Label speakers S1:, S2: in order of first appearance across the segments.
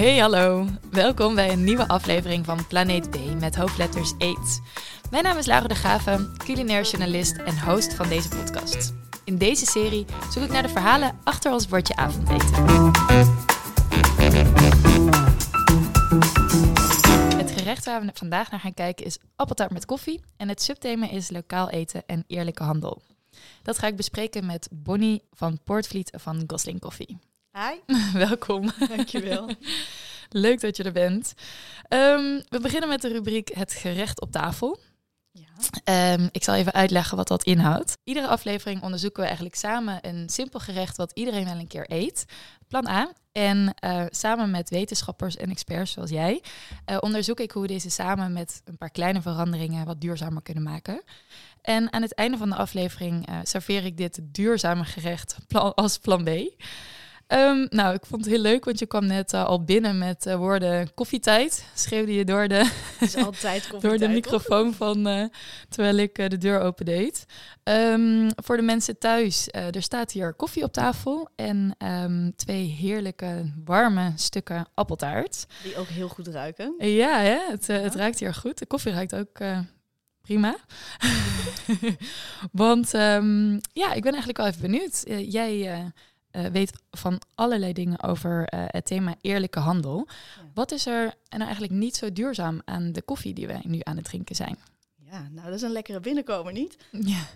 S1: Hey hallo, welkom bij een nieuwe aflevering van Planeet B met hoofdletters Eat. Mijn naam is Laura de Graven, culinair journalist en host van deze podcast. In deze serie zoek ik naar de verhalen achter ons bordje avondeten. Het gerecht waar we vandaag naar gaan kijken is appeltaart met koffie en het subthema is lokaal eten en eerlijke handel. Dat ga ik bespreken met Bonnie van Poortvliet van Gosling Koffie.
S2: Hi.
S1: Welkom.
S2: Dankjewel.
S1: Leuk dat je er bent. Ehm, we beginnen met de rubriek Het gerecht op tafel.
S2: Ja.
S1: Ehm, ik zal even uitleggen wat dat inhoudt. Iedere aflevering onderzoeken we eigenlijk samen een simpel gerecht wat iedereen wel een keer eet. Plan A. En uh, samen met wetenschappers en experts zoals jij uh, onderzoek ik hoe we deze samen met een paar kleine veranderingen wat duurzamer kunnen maken. En aan het einde van de aflevering uh, serveer ik dit duurzame gerecht als plan B. Um, nou, ik vond het heel leuk, want je kwam net uh, al binnen met uh, woorden koffietijd. Schreeuwde je door de,
S2: is altijd
S1: door de microfoon van uh, terwijl ik de deur opendeed. Um, voor de mensen thuis, er staat hier koffie op tafel en um, twee heerlijke warme stukken appeltaart.
S2: Die ook heel goed ruiken.
S1: Ja, hè? Het, ja. het ruikt hier goed. De koffie ruikt ook prima. want ja, ik ben eigenlijk wel even benieuwd. jij uh, weet van allerlei dingen over uh, het thema eerlijke handel. Ja. Wat is er nou eigenlijk niet zo duurzaam aan de koffie die wij nu aan het drinken zijn?
S2: Ja, nou dat is een lekkere binnenkomer, niet?
S1: Ja.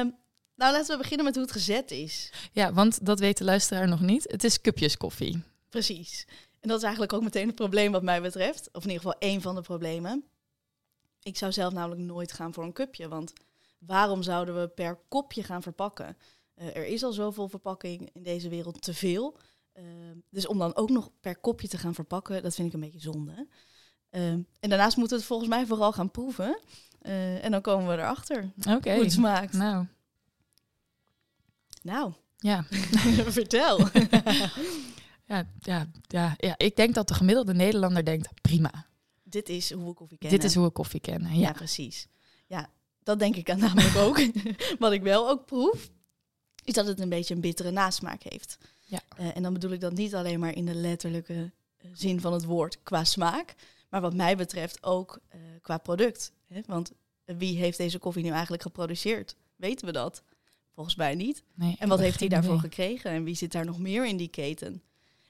S2: Um, nou, laten we beginnen met hoe het gezet is.
S1: Ja, want dat weet de luisteraar nog niet. Het is cupjes koffie.
S2: Precies. En dat is eigenlijk ook meteen het probleem wat mij betreft. Of in ieder geval één van de problemen. Ik zou zelf namelijk nooit gaan voor een cupje. Want waarom zouden we per kopje gaan verpakken? Uh, er is al zoveel verpakking in deze wereld te veel. Uh, dus om dan ook nog per kopje te gaan verpakken, dat vind ik een beetje zonde. Uh, en daarnaast moeten we het volgens mij vooral gaan proeven. en dan komen we erachter
S1: okay.
S2: hoe het smaakt.
S1: Nou.
S2: Nou.
S1: Ja.
S2: Vertel.
S1: ja, ja, ja, ja, ik denk dat de gemiddelde Nederlander denkt, prima.
S2: Dit is hoe we koffie kennen.
S1: Dit is hoe we koffie kennen, ja.
S2: ja precies. Ja, dat denk ik namelijk ook. Wat ik wel ook proef, is dat het een beetje een bittere nasmaak heeft.
S1: Ja.
S2: Uh, en dan bedoel ik dat niet alleen maar in de letterlijke zin van het woord qua smaak, maar wat mij betreft ook uh, qua product. Hè? Want wie heeft deze koffie nu eigenlijk geproduceerd? Weten we dat? Volgens mij niet.
S1: Nee,
S2: en wat heeft hij daarvoor idee. gekregen? En wie zit daar nog meer in die keten?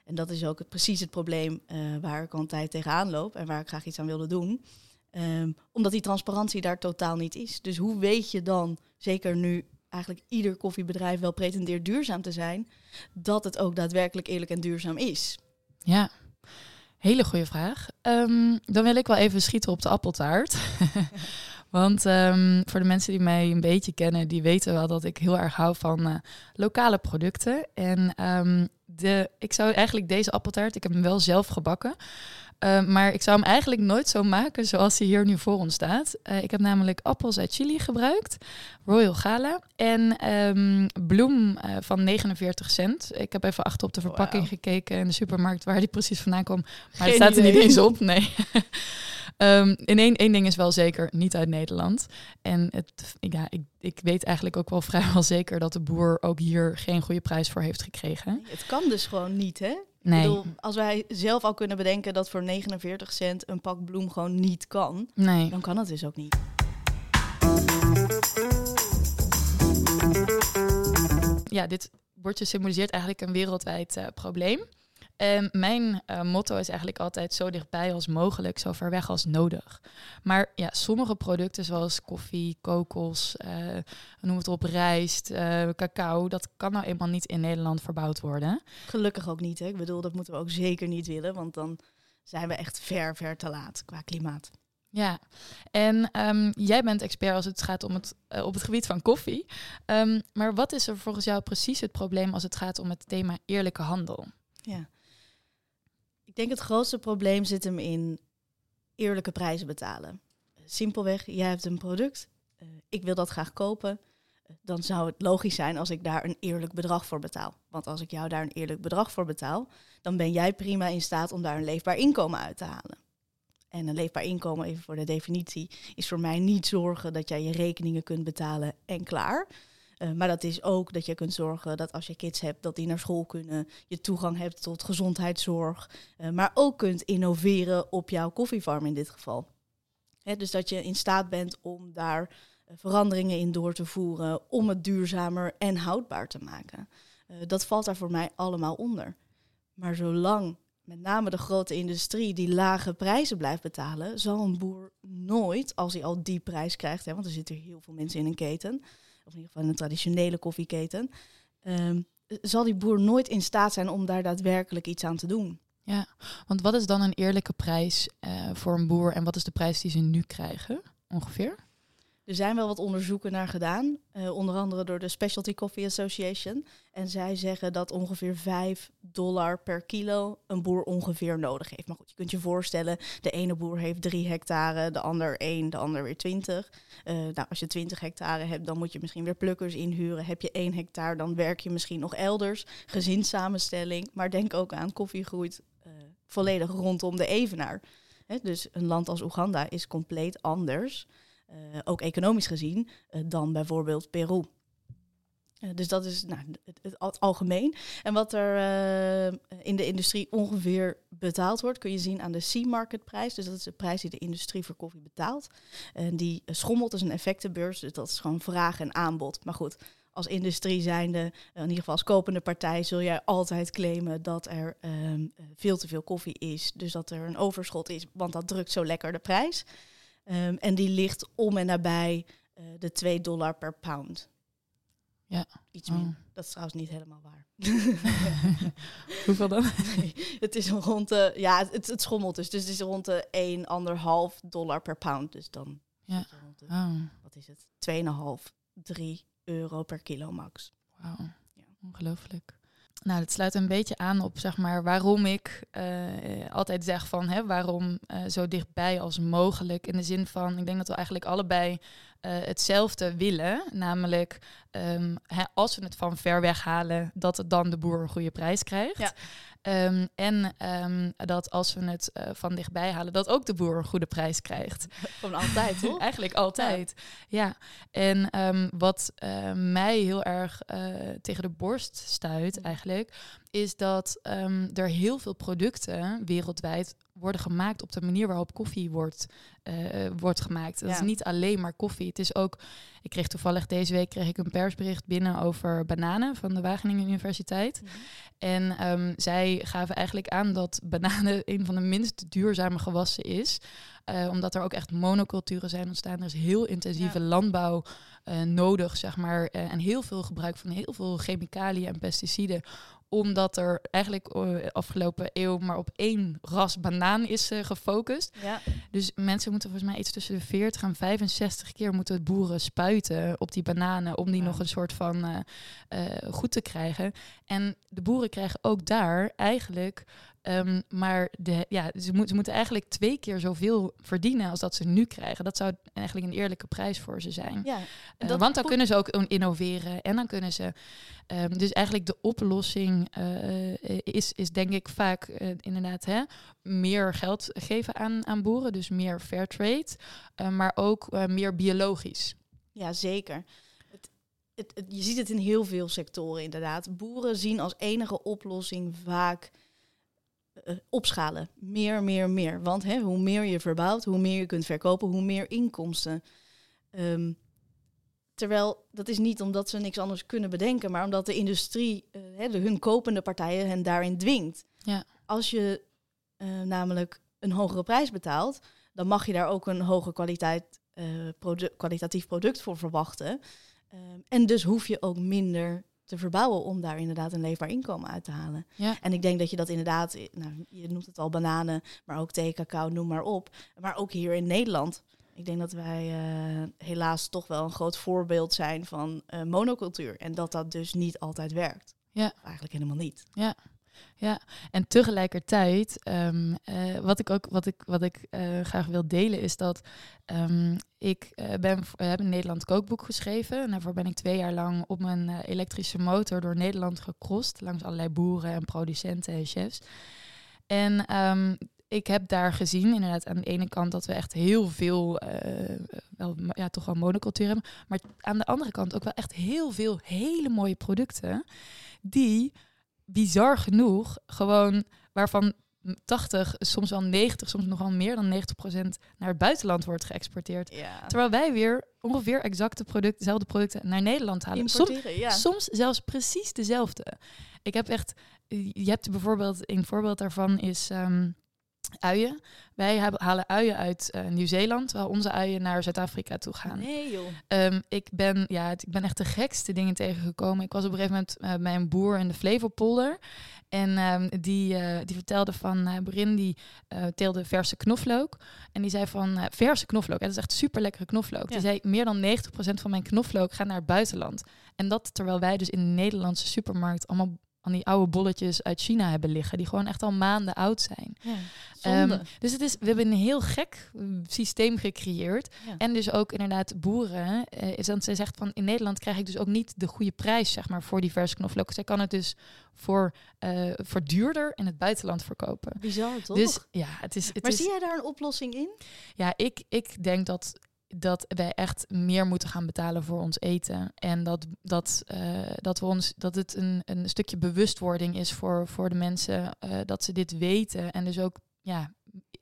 S2: En dat is ook het, precies het probleem uh, waar ik al een tijd tegenaan loop en waar ik graag iets aan wilde doen. Um, omdat die transparantie daar totaal niet is. Dus hoe weet je dan, zeker nu eigenlijk ieder koffiebedrijf wel pretendeert duurzaam te zijn, dat het ook daadwerkelijk eerlijk en duurzaam is?
S1: Ja, hele goede vraag. Um, dan wil ik wel even schieten op de appeltaart. Want um, voor de mensen die mij een beetje kennen, die weten wel dat ik heel erg hou van uh, lokale producten. En um, de, ik zou eigenlijk deze appeltaart, ik heb hem wel zelf gebakken. Uh, maar ik zou hem eigenlijk nooit zo maken zoals hij hier nu voor ons staat. Uh, ik heb namelijk appels uit Chili gebruikt, Royal Gala en um, bloem uh, van 49 cent. Ik heb even achter op de verpakking wow. gekeken in de supermarkt waar die precies vandaan kwam. Maar het staat er niet eens op, nee. um, in één, één ding is wel zeker, niet uit Nederland. En het, ja, ik, ik weet eigenlijk ook wel vrijwel zeker dat de boer ook hier geen goede prijs voor heeft gekregen.
S2: Het kan dus gewoon niet, hè?
S1: Nee.
S2: Ik bedoel, als wij zelf al kunnen bedenken dat voor 49 cent een pak bloem gewoon niet kan,
S1: nee.
S2: dan kan het dus ook niet.
S1: Ja, dit bordje symboliseert eigenlijk een wereldwijd uh, probleem. Um, mijn uh, motto is eigenlijk altijd zo dichtbij als mogelijk, zo ver weg als nodig. Maar ja, sommige producten zoals koffie, kokos, uh, noem het op, rijst, uh, cacao, dat kan nou eenmaal niet in Nederland verbouwd worden.
S2: Gelukkig ook niet. Hè? Ik bedoel, dat moeten we ook zeker niet willen, want dan zijn we echt ver, ver te laat qua klimaat.
S1: Ja, en um, jij bent expert als het gaat om het, uh, op het gebied van koffie. Um, maar wat is er volgens jou precies het probleem als het gaat om het thema eerlijke handel?
S2: Ja, ik denk het grootste probleem zit hem in eerlijke prijzen betalen. Simpelweg, jij hebt een product, uh, ik wil dat graag kopen. Uh, dan zou het logisch zijn als ik daar een eerlijk bedrag voor betaal. Want als ik jou daar een eerlijk bedrag voor betaal, dan ben jij prima in staat om daar een leefbaar inkomen uit te halen. En een leefbaar inkomen, even voor de definitie, is voor mij niet zorgen dat jij je rekeningen kunt betalen en klaar. Eh, maar dat is ook dat je kunt zorgen dat als je kids hebt, dat die naar school kunnen. Je toegang hebt tot gezondheidszorg. Uh, maar ook kunt innoveren op jouw koffiefarm in dit geval. Hè, dus dat je in staat bent om daar eh, veranderingen in door te voeren. Om het duurzamer en houdbaar te maken. dat valt daar voor mij allemaal onder. Maar zolang met name de grote industrie die lage prijzen blijft betalen, zal een boer nooit, als hij al die prijs krijgt, hè, want er zitten heel veel mensen in een keten, of in ieder geval een traditionele koffieketen, ehm, zal die boer nooit in staat zijn om daar daadwerkelijk iets aan te doen.
S1: Ja, want wat is dan een eerlijke prijs uh, voor een boer en wat is de prijs die ze nu krijgen ongeveer?
S2: Er zijn wel wat onderzoeken naar gedaan, uh, onder andere door de Specialty Coffee Association. En zij zeggen dat ongeveer 5 dollar per kilo een boer ongeveer nodig heeft. Maar goed, je kunt je voorstellen, de ene boer heeft 3 hectare, de ander 1, de ander weer 20. Uh, eh, nou, als je 20 hectare hebt, dan moet je misschien weer plukkers inhuren. Heb je 1 hectare, dan werk je misschien nog elders. Gezinssamenstelling, maar denk ook aan koffie groeit uh, volledig rondom de evenaar. Dus een land als Oeganda is compleet anders. Eh, ook economisch gezien, eh, dan bijvoorbeeld Peru. Uh, dus dat is nou, het, algemeen. En wat er in de industrie ongeveer betaald wordt, kun je zien aan de C-market prijs. Dus dat is de prijs die de industrie voor koffie betaalt. En die schommelt, is een effectenbeurs, dus dat is gewoon vraag en aanbod. Maar goed, als industrie zijnde, in ieder geval als kopende partij, zul jij altijd claimen dat er ehm, veel te veel koffie is. Dus dat er een overschot is, want dat drukt zo lekker de prijs. Um, en die ligt om en nabij uh, de 2 dollar per pound.
S1: Ja.
S2: Iets meer. Oh. Dat is trouwens niet helemaal waar.
S1: Hoeveel dan?
S2: Nee, het is rond de, ja, het, het schommelt dus. Dus het is rond de 1,5 dollar per pound. Dus dan
S1: ja. Rond de, oh.
S2: wat is het? 2,5, 3 euro per kilo max.
S1: Wauw, ja. ongelooflijk. Nou, dat sluit een beetje aan op zeg maar, waarom ik uh, altijd zeg van hè, waarom uh, zo dichtbij als mogelijk. In de zin van, ik denk dat we eigenlijk allebei hetzelfde willen. Namelijk, um, hè, als we het van ver weg halen, dat het dan de boer een goede prijs krijgt. Ja. Um, en um, dat als we het uh, van dichtbij halen, dat ook de boer een goede prijs krijgt.
S2: Gewoon altijd, toch?
S1: Eigenlijk altijd. Ja. ja. En um, wat uh, mij heel erg uh, tegen de borst stuit, mm. eigenlijk, is dat er heel veel producten wereldwijd worden gemaakt op de manier waarop koffie wordt, uh, wordt gemaakt. Dat is niet alleen maar koffie. Het is ook. Ik kreeg toevallig deze week kreeg ik een persbericht binnen over bananen van de Wageningen Universiteit. Mhm. En um, zij gaven eigenlijk aan dat bananen een van de minst duurzame gewassen is. Uh, omdat er ook echt monoculturen zijn ontstaan. Er is heel intensieve ja. landbouw uh, nodig, zeg maar. Uh, en heel veel gebruik van heel veel chemicaliën en pesticiden omdat er eigenlijk afgelopen eeuw maar op één ras banaan is uh, gefocust. Ja. Dus mensen moeten volgens mij iets tussen de 40 en 65 keer moeten boeren spuiten op die bananen om die ja. nog een soort van uh, goed te krijgen. En de boeren krijgen ook daar eigenlijk Um, maar de, ja, ze, moet, ze moeten eigenlijk twee keer zoveel verdienen als dat ze nu krijgen. Dat zou eigenlijk een eerlijke prijs voor ze zijn. Ja, uh, want dan kunnen ze ook innoveren en dan kunnen ze. Um, dus eigenlijk de oplossing uh, is, is denk ik vaak uh, inderdaad hè, meer geld geven aan, aan boeren. Dus meer fair trade, maar ook meer biologisch.
S2: Ja, zeker. Het, het, je ziet het in heel veel sectoren inderdaad. Boeren zien als enige oplossing vaak opschalen. Meer, meer, meer. Want hè, hoe meer je verbouwt, hoe meer je kunt verkopen, hoe meer inkomsten. Um, terwijl dat is niet omdat ze niks anders kunnen bedenken, maar omdat de industrie, uh, hè, de, hun kopende partijen, hen daarin dwingt.
S1: Ja.
S2: Als je uh, namelijk een hogere prijs betaalt, dan mag je daar ook een hoge kwaliteit, produ kwalitatief product voor verwachten. Um, en dus hoef je ook minder te verbouwen om daar inderdaad een leefbaar inkomen uit te halen.
S1: Ja.
S2: En ik denk dat je dat inderdaad, nou, je noemt het al bananen, maar ook thee, cacao, noem maar op. Maar ook hier in Nederland. Ik denk dat wij uh, helaas toch wel een groot voorbeeld zijn van uh, monocultuur. En dat dat dus niet altijd werkt.
S1: Ja.
S2: eigenlijk helemaal niet.
S1: Ja. Ja, en tegelijkertijd, um, uh, wat ik ook wat ik, wat ik uh, graag wil delen, is dat um, ik uh, ben, heb een Nederland kookboek geschreven. En daarvoor ben ik twee jaar lang op mijn elektrische motor door Nederland gecrossed, langs allerlei boeren en producenten en chefs. En um, ik heb daar gezien, inderdaad, aan de ene kant dat we echt heel veel, eh, wel, ja, toch wel monocultuur hebben. Maar aan de andere kant ook wel echt heel veel hele mooie producten. Die bizar genoeg gewoon waarvan 80, soms wel 90, soms nog wel meer dan 90 procent naar het buitenland wordt geëxporteerd.
S2: Ja.
S1: Terwijl wij weer ongeveer exacte producten, dezelfde producten naar Nederland halen. Som-
S2: Importeren, ja.
S1: Soms zelfs precies dezelfde. Ik heb echt, je hebt bijvoorbeeld, een voorbeeld daarvan is ehm, uien. Wij halen uien uit eh, Nieuw-Zeeland, terwijl onze uien naar Zuid-Afrika toe gaan.
S2: Nee joh.
S1: Ehm, ik, ben, ja, het- ik ben echt de gekste dingen tegengekomen. Ik was op een gegeven moment eh, bij een boer in de Flevopolder. En ehm, die, eh, die vertelde van, uh, Brin die teelde verse knoflook. En die zei van, verse knoflook, hè, dat is echt super lekkere knoflook. Die
S2: Ja.
S1: zei, meer dan 90% van mijn knoflook gaat naar het buitenland. En dat terwijl wij dus in de Nederlandse supermarkt allemaal aan die oude bolletjes uit China hebben liggen. Die gewoon echt al maanden oud zijn.
S2: Ja.
S1: Ehm, dus het is, we hebben een heel gek mm, systeem gecreëerd.
S2: Ja.
S1: En dus ook inderdaad boeren. eh, is ze zegt van in Nederland krijg ik dus ook niet de goede prijs zeg maar voor die verse knoflook. Zij kan het dus voor, eh, voor duurder in het buitenland verkopen.
S2: Bizar toch?
S1: Dus ja, het is. Het
S2: maar
S1: is
S2: zie jij daar een oplossing in?
S1: ja, ik, ik denk dat, dat wij echt meer moeten gaan betalen voor ons eten. En dat, dat, eh, dat, we ons, dat het een, een stukje bewustwording is voor, voor de mensen. eh, dat ze dit weten. En dus ook ja,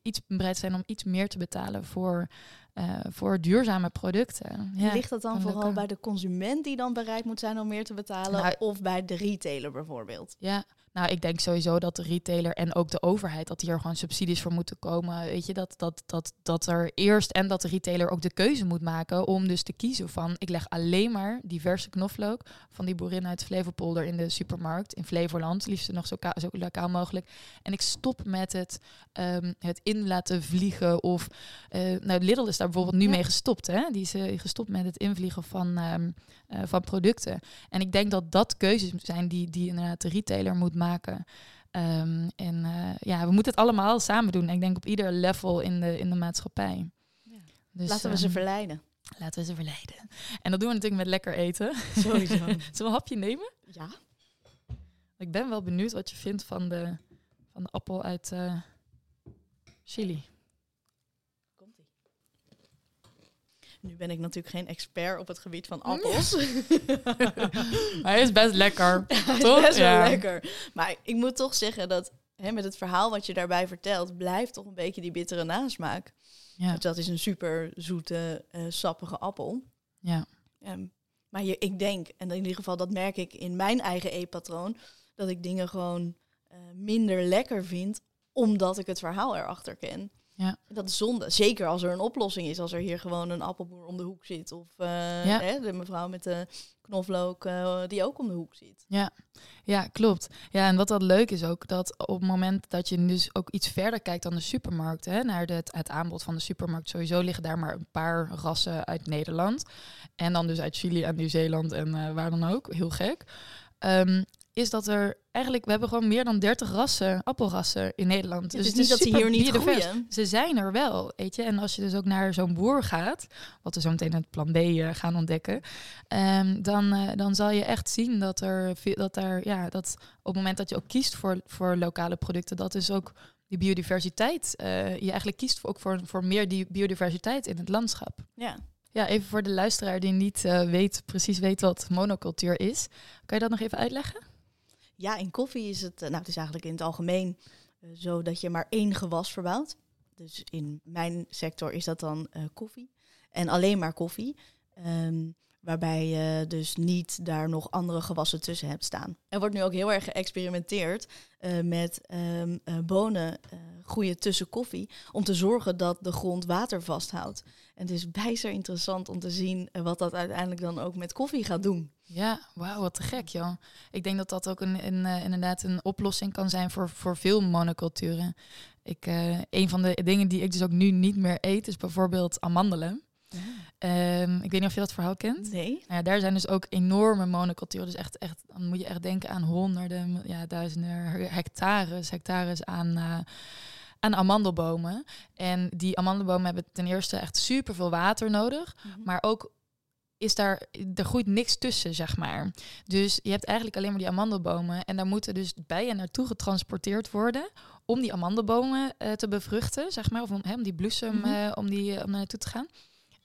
S1: iets bereid zijn om iets meer te betalen voor, eh, voor duurzame producten. Ja.
S2: Ligt dat dan vooral
S1: lukken.
S2: bij de consument die dan bereid moet zijn om meer te betalen?
S1: Nou,
S2: of bij de retailer bijvoorbeeld?
S1: Ja, nou, ik denk sowieso dat de retailer en ook de overheid, dat hier gewoon subsidies voor moeten komen. Weet je, dat, dat, dat, dat er eerst en dat de retailer ook de keuze moet maken om dus te kiezen van, ik leg alleen maar diverse knoflook van die boerin uit Flevopolder in de supermarkt in Flevoland, liefst nog zo, zo lokaal mogelijk. En ik stop met het, ehm, het in laten vliegen of, eh, nou, Lidl is daar bijvoorbeeld nu
S2: Ja.
S1: mee gestopt, hè? Die is eh, gestopt met het invliegen van, ehm, eh, van producten. En ik denk dat dat keuzes zijn die, die inderdaad de retailer moet maken. Ehm, en eh, ja, we moeten het allemaal samen doen. Ik denk op ieder level in de, in de maatschappij.
S2: Ja.
S1: Dus,
S2: Laten we ze
S1: ehm,
S2: verleiden.
S1: laten we ze verleiden. En dat doen we natuurlijk met lekker eten.
S2: Sowieso.
S1: Zullen we een hapje nemen?
S2: ja.
S1: Ik ben wel benieuwd wat je vindt van de, van de appel uit eh, Chili.
S2: Nu ben ik natuurlijk geen expert op het gebied van appels.
S1: Maar hij is best lekker.
S2: Hij is
S1: Toch?
S2: best wel
S1: Ja.
S2: lekker. Maar ik moet toch zeggen dat hè, met het verhaal wat je daarbij vertelt, blijft toch een beetje die bittere nasmaak.
S1: Ja,
S2: Want dat is een super zoete, eh, sappige appel.
S1: ja.
S2: Ehm, maar je, ik denk, en in ieder geval dat merk ik in mijn eigen eetpatroon, dat ik dingen gewoon eh, minder lekker vind, omdat ik het verhaal erachter ken.
S1: Ja.
S2: Dat is zonde. Zeker als er een oplossing is, als er hier gewoon een appelboer om de hoek zit. Of eh,
S1: Ja.
S2: hè, de mevrouw met de knoflook eh, die ook om de hoek zit.
S1: Ja, klopt. Ja, en wat dat leuk is ook, dat op het moment dat je dus ook iets verder kijkt dan de supermarkt, hè, naar de, het aanbod van de supermarkt, sowieso liggen daar maar een paar rassen uit Nederland. En dan dus uit Chili en Nieuw-Zeeland en eh, waar dan ook, heel gek. Ehm, is dat er eigenlijk, we hebben gewoon meer dan 30 rassen, appelrassen in Nederland.
S2: Dus het is
S1: het
S2: niet dat ze hier niet
S1: biodivers.
S2: groeien.
S1: Ze zijn er wel, weet je. En als je dus ook naar zo'n boer gaat, wat we zo meteen het plan B eh, gaan ontdekken, ehm, dan, eh, dan zal je echt zien dat er dat daar, ja, dat op het moment dat je ook kiest voor, voor lokale producten, dat is ook die biodiversiteit. eh, je eigenlijk kiest ook voor, voor meer die biodiversiteit in het landschap.
S2: Ja.
S1: Ja, even voor de luisteraar die niet weet, precies weet wat monocultuur is. Kan je dat nog even uitleggen?
S2: Ja, in koffie is het, eh, nou het is eigenlijk in het algemeen eh, zo dat je maar één gewas verbouwt. Dus in mijn sector is dat dan eh, koffie. En alleen maar koffie. Ehm, waarbij je dus niet daar nog andere gewassen tussen hebt staan. Er wordt nu ook heel erg geëxperimenteerd eh, met ehm, eh, bonen eh, groeien tussen koffie. Om te zorgen dat de grond water vasthoudt. En het is bijster interessant om te zien wat dat uiteindelijk dan ook met koffie gaat doen.
S1: Ja, wauw, wat te gek, joh. Ik denk dat dat ook een, een, inderdaad een oplossing kan zijn voor, voor veel monoculturen. Ik, een van de dingen die ik dus ook nu niet meer eet, is bijvoorbeeld amandelen. Ehm, ik weet niet of je dat verhaal kent.
S2: Nee?
S1: Nou ja, daar zijn dus ook enorme monoculturen. Dus echt, echt, dan moet je echt denken aan honderden, ja, duizenden hectares, hectares aan, eh, aan amandelbomen. En die amandelbomen hebben ten eerste echt superveel water nodig. Maar ook is daar, er groeit niks tussen, zeg maar. Dus je hebt eigenlijk alleen maar die amandelbomen. En daar moeten dus bijen naartoe getransporteerd worden om die amandelbomen eh, te bevruchten, zeg maar, of om, hè, om die bloesem
S2: Mhm.
S1: eh, om die om naartoe te gaan.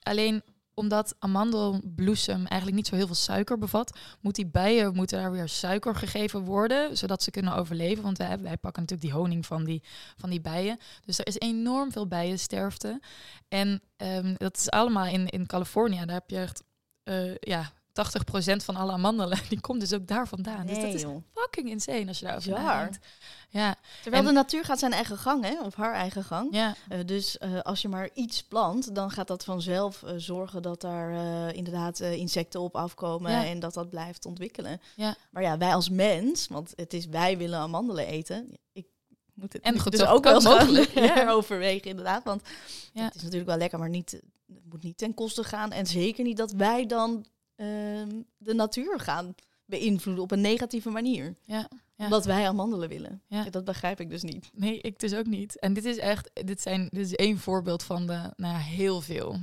S1: Alleen omdat amandelbloesem eigenlijk niet zo heel veel suiker bevat, moet die bijen moeten daar weer suiker gegeven worden, zodat ze kunnen overleven. Want wij, wij pakken natuurlijk die honing van die, van die bijen. Dus er is enorm veel bijensterfte. En ehm, dat is allemaal in, in Californië. Daar heb je echt eh, ja, 80% van alle amandelen, die komt dus ook daar vandaan. dus dat is
S2: joh.
S1: fucking insane als je daarover nadenkt. Ja,
S2: Terwijl
S1: En-
S2: de natuur gaat zijn eigen gang, hè? Of haar eigen gang.
S1: ja,
S2: Eh, dus eh, als je maar iets plant, dan gaat dat vanzelf eh, zorgen dat daar inderdaad insecten op afkomen
S1: Ja.
S2: en dat dat blijft ontwikkelen.
S1: Ja.
S2: Maar ja, wij als mens, want het is wij willen amandelen eten. Ik moet het
S1: En goed
S2: dus ook wel
S1: mogelijk, ja.
S2: heroverwegen, inderdaad. Want
S1: Ja.
S2: het is natuurlijk wel lekker, maar niet, het moet niet ten koste gaan. En zeker niet dat wij dan de natuur gaan beïnvloeden op een negatieve manier.
S1: ja.
S2: Wij amandelen willen.
S1: Ja.
S2: Dat begrijp ik dus niet.
S1: Nee, ik dus ook niet. En dit is echt, dit, zijn, dit is één voorbeeld van de, nou ja, heel veel.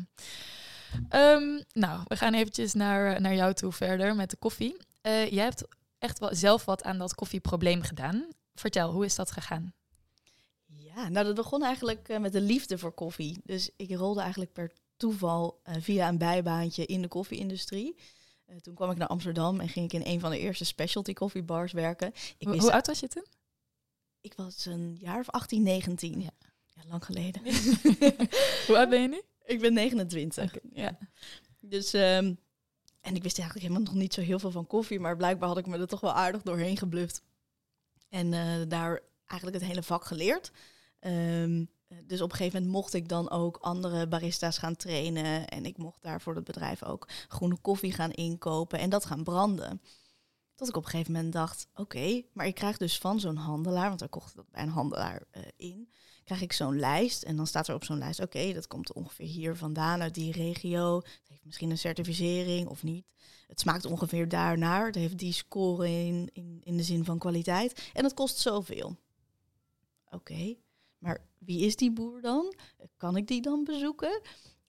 S1: Ehm, nou, we gaan eventjes naar, naar jou toe verder met de koffie. Eh, jij hebt echt wel zelf wat aan dat koffieprobleem gedaan. Vertel, hoe is dat gegaan?
S2: Ja, nou dat begon eigenlijk eh, met de liefde voor koffie. Dus ik rolde eigenlijk per toeval eh, via een bijbaantje in de koffieindustrie. Eh, toen kwam ik naar Amsterdam en ging ik in een van de eerste specialty koffiebars werken. Ik,
S1: Hoe, oud was je toen?
S2: ik was een jaar of 18, 19.
S1: Ja.
S2: Ja, lang geleden.
S1: hoe oud ben je nu?
S2: ik ben 29.
S1: Oké,
S2: ja.
S1: ja.
S2: Dus, ehm, en ik wist eigenlijk helemaal nog niet zo heel veel van koffie, maar blijkbaar had ik me er toch wel aardig doorheen gebluft. En eh, daar eigenlijk het hele vak geleerd. Ehm, dus op een gegeven moment mocht ik dan ook andere barista's gaan trainen. En ik mocht daar voor het bedrijf ook groene koffie gaan inkopen en dat gaan branden. Tot ik op een gegeven moment dacht, oké, maar ik krijg dus van zo'n handelaar, want we kochten dat bij een handelaar eh, in, krijg ik zo'n lijst. En dan staat er op zo'n lijst, oké, dat komt ongeveer hier vandaan, uit die regio. Het heeft misschien een certificering of niet. Het smaakt ongeveer daarnaar. Het heeft die score in, in, in de zin van kwaliteit. En het kost zoveel. Oké, maar wie is die boer dan? Kan ik die dan bezoeken?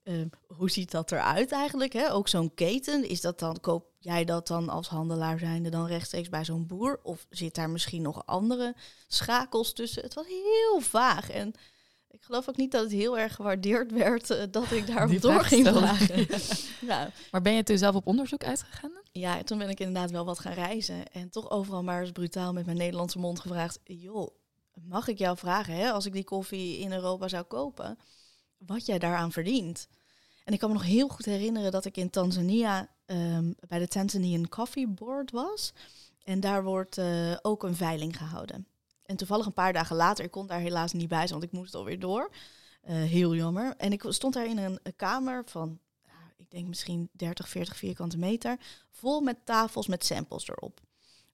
S2: Ehm, hoe ziet dat eruit eigenlijk? Hè? Ook zo'n keten, is dat dan, koop jij dat dan als handelaar zijnde dan rechtstreeks bij zo'n boer? Of zit daar misschien nog andere schakels tussen? Het was heel vaag en ik geloof ook niet dat het heel erg gewaardeerd werd eh, dat ik daarop
S1: Die
S2: door
S1: vraag
S2: ging vragen. ja.
S1: Maar ben je toen zelf op onderzoek uitgegaan?
S2: ja, toen ben ik inderdaad wel wat gaan reizen en toch overal maar eens brutaal met mijn Nederlandse mond gevraagd, joh, mag ik jou vragen, hè, als ik die koffie in Europa zou kopen, wat jij daaraan verdient? En ik kan me nog heel goed herinneren dat ik in Tanzania ehm, bij de Tanzanian Coffee Board was. En daar wordt eh, ook een veiling gehouden. En toevallig een paar dagen later, ik kon daar helaas niet bij zijn, want ik moest alweer door. Eh, heel jammer. En ik stond daar in een, kamer van, nou, ik denk misschien 30, 40 vierkante meter, vol met tafels met samples erop.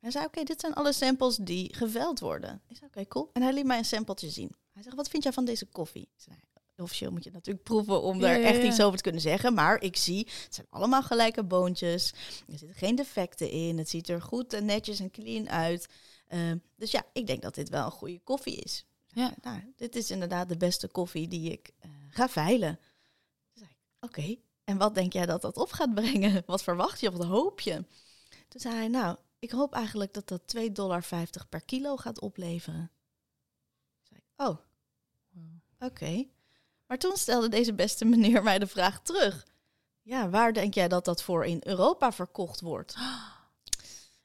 S2: Hij zei, oké, dit zijn alle samples die geveld worden. Ik zei, oké, cool. En hij liet mij een sampletje zien. Hij zegt, wat vind jij van deze koffie? Ik zei, officieel moet je het natuurlijk proeven om daar
S1: ja,
S2: echt
S1: ja.
S2: iets over te kunnen zeggen. Maar ik zie, het zijn allemaal gelijke boontjes. Er zitten geen defecten in. Het ziet er goed en netjes en clean uit. Ehm, dus ja, ik denk dat dit wel een goede koffie is.
S1: Ja.
S2: Nou, dit is inderdaad de beste koffie die ik eh, ga veilen. Toen zei ik, oké, en wat denk jij dat dat op gaat brengen? Wat verwacht je of wat hoop je? Toen zei hij, nou, ik hoop eigenlijk dat dat 2,50 dollar per kilo gaat opleveren. Toen zei ik, oh, oké. Maar toen stelde deze beste meneer mij de vraag terug. Ja, waar denk jij dat dat voor in Europa verkocht wordt?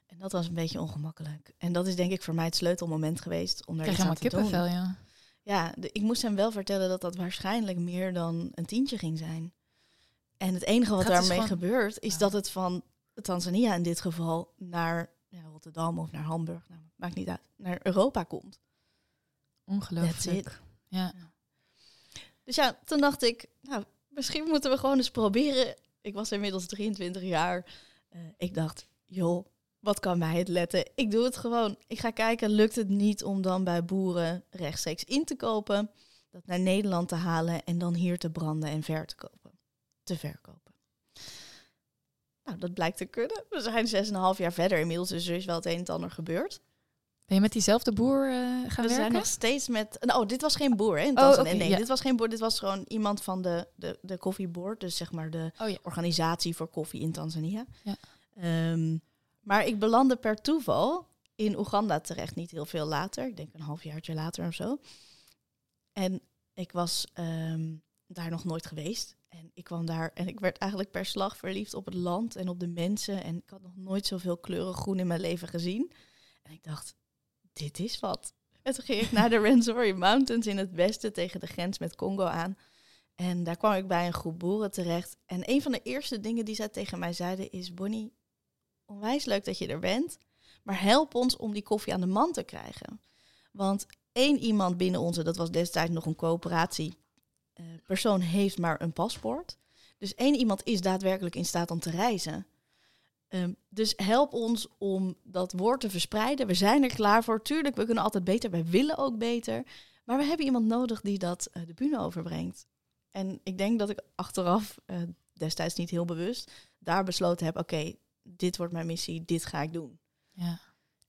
S2: En dat was een beetje ongemakkelijk. En dat is denk ik voor mij het sleutelmoment geweest om daar
S1: Krijg
S2: iets aan te doen.
S1: kippenvel, ja.
S2: Ja, de- ik moest hem wel vertellen dat dat waarschijnlijk meer dan een tientje ging zijn. En het enige wat daarmee
S1: gewoon-
S2: gebeurt, is
S1: Ja.
S2: dat het van Tanzania in dit geval naar ja, Rotterdam of naar Hamburg, nou, maakt niet uit, naar Europa komt.
S1: Ongelooflijk. Ja.
S2: Dus ja, toen dacht ik, nou, misschien moeten we gewoon eens proberen. Ik was inmiddels 23 jaar. Eh, ik dacht, joh, wat kan mij het letten? Ik doe het gewoon. Ik ga kijken, lukt het niet om dan bij boeren rechtstreeks in te kopen, dat naar Nederland te halen en dan hier te branden en ver te kopen, te verkopen. Nou, dat blijkt te kunnen. We zijn 6,5 jaar verder inmiddels, dus er is wel het een en het ander gebeurd.
S1: Ben je met diezelfde boer eh, gaan
S2: We
S1: werken?
S2: zijn nog steeds met. Nou, dit was geen boer, hè? In
S1: Oh,
S2: Tanzania. nee,
S1: ja.
S2: dit was geen boer. Dit was gewoon iemand van de, de, de koffieboard. Dus zeg maar de
S1: Oh ja.
S2: organisatie voor koffie in Tanzania.
S1: Ja.
S2: Ehm, maar ik belandde per toeval in Oeganda terecht, niet heel veel later. Ik denk een halfjaartje later of zo. En ik was ehm, daar nog nooit geweest. En ik kwam daar en ik werd eigenlijk per slag verliefd op het land en op de mensen. En ik had nog nooit zoveel kleuren groen in mijn leven gezien. En ik dacht, dit is wat. En toen ging ik naar de Rwenzori Mountains in het westen tegen de grens met Congo aan. En daar kwam ik bij een groep boeren terecht. En een van de eerste dingen die zij tegen mij zeiden is... Bonnie, onwijs leuk dat je er bent. Maar help ons om die koffie aan de man te krijgen. Want één iemand binnen onze, dat was destijds nog een coöperatie... Uh, persoon heeft maar een paspoort. Dus één iemand is daadwerkelijk in staat om te reizen. Um, dus help ons om dat woord te verspreiden. We zijn er klaar voor. Tuurlijk, we kunnen altijd beter. Wij willen ook beter. Maar we hebben iemand nodig die dat uh, de bühne overbrengt. En ik denk dat ik achteraf, uh, destijds niet heel bewust, daar besloten heb: oké, dit wordt mijn missie, dit ga ik doen.
S1: Ja.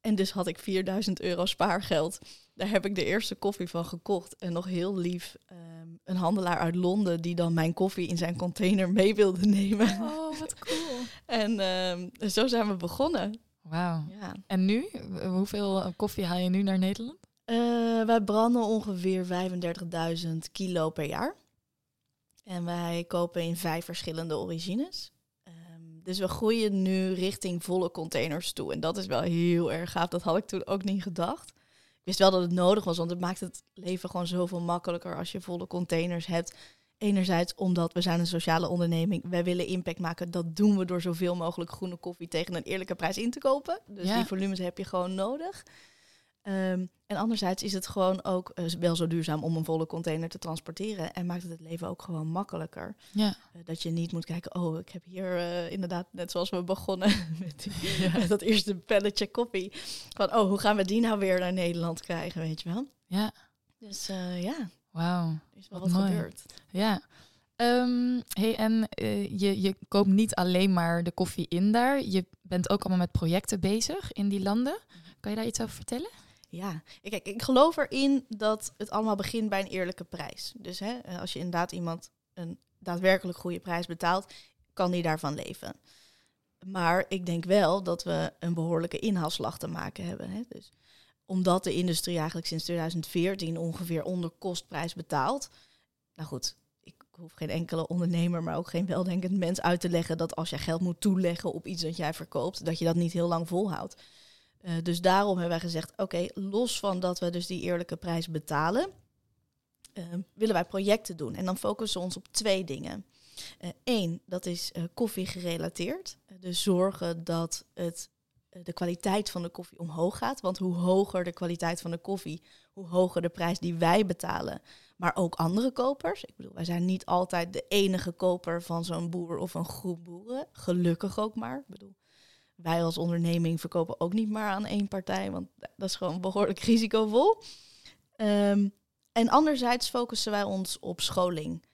S2: En dus had ik 4000 euro spaargeld. Daar heb ik de eerste koffie van gekocht. En nog heel lief um, een handelaar uit Londen die dan mijn koffie in zijn container mee wilde nemen.
S1: Oh, wat cool.
S2: en um, zo zijn we begonnen.
S1: Wauw. Ja. En nu? Hoeveel koffie haal je nu naar Nederland?
S2: Uh, wij branden ongeveer 35.000 kilo per jaar. En wij kopen in vijf verschillende origines. Dus we groeien nu richting volle containers toe. En dat is wel heel erg gaaf. Dat had ik toen ook niet gedacht. Ik wist wel dat het nodig was, want het maakt het leven gewoon zoveel makkelijker als je volle containers hebt. Enerzijds omdat we zijn een sociale onderneming, wij willen impact maken. Dat doen we door zoveel mogelijk groene koffie tegen een eerlijke prijs in te kopen. Dus ja. die volumes heb je gewoon nodig. Um, en anderzijds is het gewoon ook uh, wel zo duurzaam om een volle container te transporteren. En maakt het het leven ook gewoon makkelijker.
S1: Ja.
S2: Uh, dat je niet moet kijken, oh, ik heb hier uh, inderdaad, net zoals we begonnen met, die, ja. met, dat eerste pelletje koffie. Van, oh, hoe gaan we die nou weer naar Nederland krijgen, weet je wel?
S1: Ja.
S2: Dus ja.
S1: Wauw.
S2: is wel wat, wat gebeurd.
S1: Ja. Um, hey, en je, je koopt niet alleen maar de koffie in daar. Je bent ook allemaal met projecten bezig in die landen. Kan je daar iets over vertellen?
S2: Ja, kijk, ik geloof erin dat het allemaal begint bij een eerlijke prijs. Dus hè, als je inderdaad iemand een daadwerkelijk goede prijs betaalt, kan die daarvan leven. Maar ik denk wel dat we een behoorlijke inhaalslag te maken hebben. Hè. Dus omdat de industrie eigenlijk sinds 2014 ongeveer onder kostprijs betaalt. Nou goed, ik hoef geen enkele ondernemer, maar ook geen weldenkend mens uit te leggen dat als je geld moet toeleggen op iets dat jij verkoopt, dat je dat niet heel lang volhoudt. Uh, dus daarom hebben wij gezegd, oké, los van dat we dus die eerlijke prijs betalen, uh, willen wij projecten doen. En dan focussen we ons op twee dingen. Eén, uh, dat is koffie gerelateerd. dus zorgen dat het, de kwaliteit van de koffie omhoog gaat. Want hoe hoger de kwaliteit van de koffie, hoe hoger de prijs die wij betalen. Maar ook andere kopers. Ik bedoel, wij zijn niet altijd de enige koper van zo'n boer of een groep boeren. Gelukkig ook maar. Ik bedoel, wij als onderneming verkopen ook niet maar aan één partij, want dat is gewoon behoorlijk risicovol. Um, en anderzijds focussen wij ons op scholing,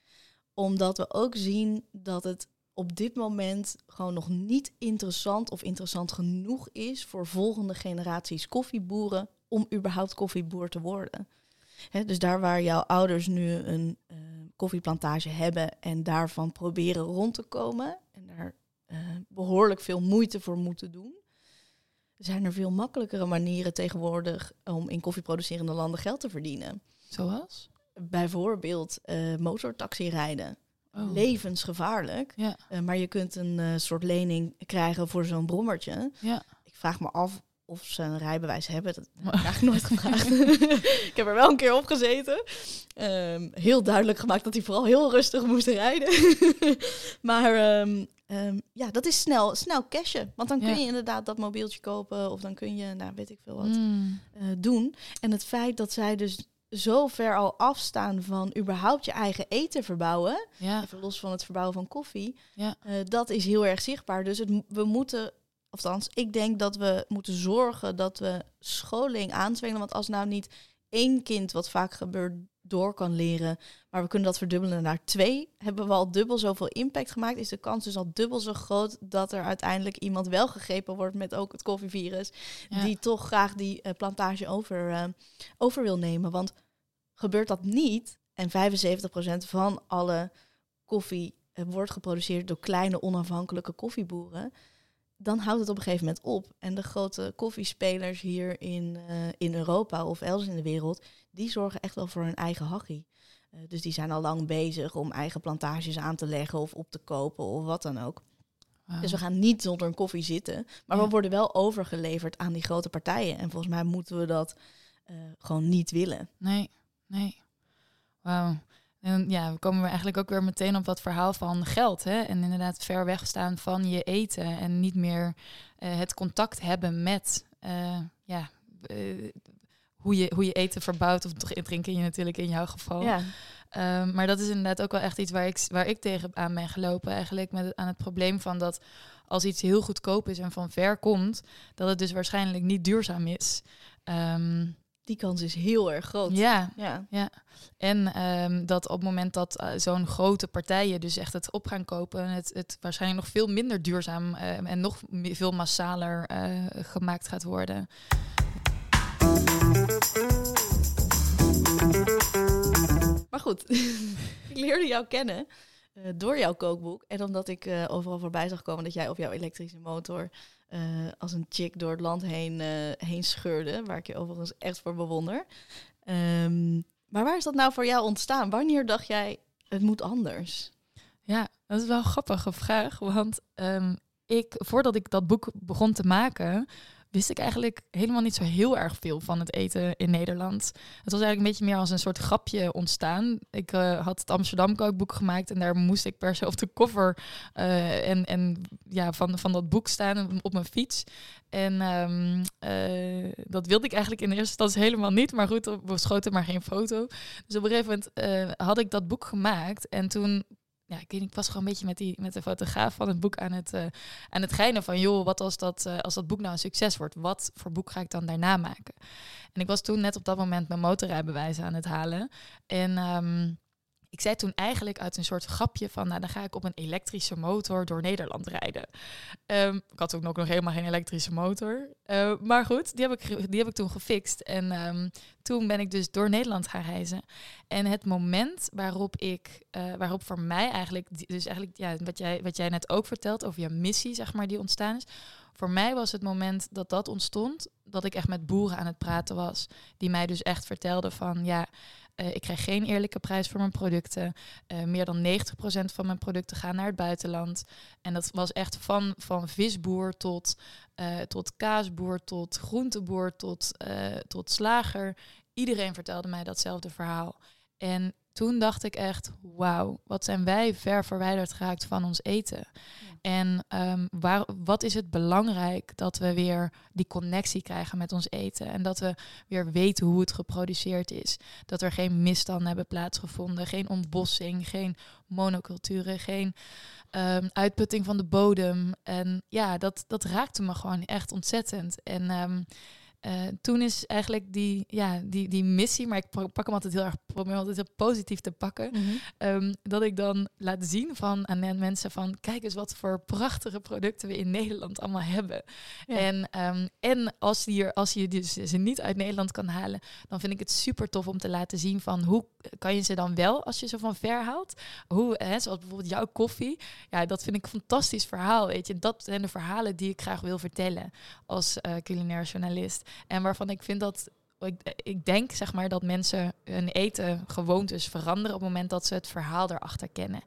S2: omdat we ook zien dat het op dit moment gewoon nog niet interessant of interessant genoeg is voor volgende generaties koffieboeren om überhaupt koffieboer te worden. Dus daar waar jouw ouders nu een uh, koffieplantage hebben en daarvan proberen rond te komen uh, behoorlijk veel moeite voor moeten doen. Zijn er veel makkelijkere manieren tegenwoordig om in koffieproducerende landen geld te verdienen?
S1: Zoals?
S2: Bijvoorbeeld uh, motortaxi rijden. Oh. Levensgevaarlijk.
S1: Ja.
S2: Uh, maar je kunt een soort lening krijgen voor zo'n brommertje.
S1: Ja.
S2: Ik vraag me af of ze een rijbewijs hebben. Dat heb ik eigenlijk nooit gevraagd. ik heb er wel een keer op gezeten. Um, heel duidelijk gemaakt dat hij vooral heel rustig moest rijden. maar um, um, ja, dat is snel, snel cashen. Want dan kun ja. je inderdaad dat mobieltje kopen. Of dan kun je, nou weet ik veel wat,
S1: mm.
S2: uh, doen. En het feit dat zij dus zo ver al afstaan van überhaupt je eigen eten verbouwen.
S1: Ja.
S2: Even los van het verbouwen van koffie.
S1: Ja.
S2: Uh, dat is heel erg zichtbaar. Dus het, we moeten Althans, ik denk dat we moeten zorgen dat we scholing aanzwengelen. Want als nou niet één kind, wat vaak gebeurt, door kan leren, maar we kunnen dat verdubbelen naar twee, hebben we al dubbel zoveel impact gemaakt, is de kans dus al dubbel zo groot dat er uiteindelijk iemand wel gegrepen wordt met ook het koffievirus, ja. die toch graag die uh, plantage over, uh, over wil nemen. Want gebeurt dat niet, en 75% van alle koffie uh, wordt geproduceerd door kleine onafhankelijke koffieboeren, dan houdt het op een gegeven moment op. En de grote koffiespelers hier in, eh, in Europa of elders in de wereld, die zorgen echt wel voor hun eigen hachie. Uh, dus die zijn al lang bezig om eigen plantages aan te leggen of op te kopen of wat dan ook. Wow. Dus we gaan niet zonder een koffie zitten, maar ja. we worden wel overgeleverd aan die grote partijen. En volgens mij moeten we dat uh, gewoon niet willen.
S1: Nee, nee. Wauw. En ja, we komen we eigenlijk ook weer meteen op dat verhaal van geld. Hè? En inderdaad ver wegstaan van je eten. En niet meer uh, het contact hebben met uh, ja, uh, hoe, je, hoe je eten verbouwt. Of drinken je natuurlijk in jouw geval.
S2: Ja.
S1: Um, maar dat is inderdaad ook wel echt iets waar ik, waar ik tegen aan ben gelopen. Eigenlijk met het, aan het probleem van dat als iets heel goedkoop is en van ver komt, dat het dus waarschijnlijk niet duurzaam is. Um,
S2: die kans is heel erg groot.
S1: Ja, ja. ja. En um, dat op het moment dat uh, zo'n grote partijen dus echt het op gaan kopen, het, het waarschijnlijk nog veel minder duurzaam uh, en nog veel massaler uh, gemaakt gaat worden.
S2: Maar goed, ik leerde jou kennen uh, door jouw kookboek. En omdat ik uh, overal voorbij zag komen dat jij op jouw elektrische motor uh, als een chick door het land heen, heen scheurde. Waar ik je overigens echt voor bewonder. Um, maar waar is dat nou voor jou ontstaan? Wanneer dacht jij, het moet anders?
S1: Ja, dat is wel een grappige vraag. Want um, ik, voordat ik dat boek begon te maken, wist ik eigenlijk helemaal niet zo heel erg veel van het eten in Nederland. Het was eigenlijk een beetje meer als een soort grapje ontstaan. Ik uh, had het Amsterdam kookboek gemaakt en daar moest ik per se op de cover uh, en, en ja, van, van dat boek staan op mijn fiets. En um, uh, dat wilde ik eigenlijk in de eerste instantie helemaal niet. Maar goed, we schoten maar geen foto. Dus op een gegeven moment had ik dat boek gemaakt en toen ja, ik was gewoon een beetje met, die, met de fotograaf van het boek aan het, uh, aan het geinen van, joh, wat als dat, uh, als dat boek nou een succes wordt? Wat voor boek ga ik dan daarna maken? En ik was toen net op dat moment mijn motorrijbewijs aan het halen. En um, ik zei toen eigenlijk uit een soort grapje van, nou dan ga ik op een elektrische motor door Nederland rijden. Um, ik had ook nog, helemaal geen elektrische motor. Uh, maar goed, die heb ik, die heb ik toen gefixt. En um, toen ben ik dus door Nederland gaan reizen. En het moment waarop ik, uh, waarop voor mij eigenlijk, dus eigenlijk ja, wat, jij, wat jij net ook vertelt over je missie, zeg maar, die ontstaan is. Voor mij was het moment dat dat ontstond, dat ik echt met boeren aan het praten was. Die mij dus echt vertelden van, ja, uh, ik krijg geen eerlijke prijs voor mijn producten. Uh, meer dan 90% van mijn producten gaan naar het buitenland. En dat was echt van, van visboer tot, uh, tot kaasboer, tot groenteboer, tot, tot slager. Iedereen vertelde mij datzelfde verhaal. En toen dacht ik echt, wauw, wat zijn wij ver verwijderd geraakt van ons eten. Ja. En um, waar, wat is het belangrijk dat we weer die connectie krijgen met ons eten. En dat we weer weten hoe het geproduceerd is. Dat er geen misstanden hebben plaatsgevonden, geen ontbossing, geen monoculturen, geen um, uitputting van de bodem. En ja, dat, dat raakte me gewoon echt ontzettend. En um, uh, toen is eigenlijk die, ja, die, die missie, maar ik pak hem altijd heel erg, probeer altijd heel positief te pakken. Mm -hmm. um, dat ik dan laat zien van, aan mensen van, kijk eens wat voor prachtige producten we in Nederland allemaal hebben. Ja. En, um, en als, die, als je dus ze niet uit Nederland kan halen, dan vind ik het super tof om te laten zien van, hoe kan je ze dan wel, als je ze van ver haalt? Hoe, hè, zoals bijvoorbeeld jouw koffie. Ja, dat vind ik een fantastisch verhaal, weet je. Dat zijn de verhalen die ik graag wil vertellen als uh, culinair journalist. En waarvan ik vind dat ik, ik, denk zeg maar dat mensen hun eten gewoontes veranderen op het moment dat ze het verhaal erachter kennen.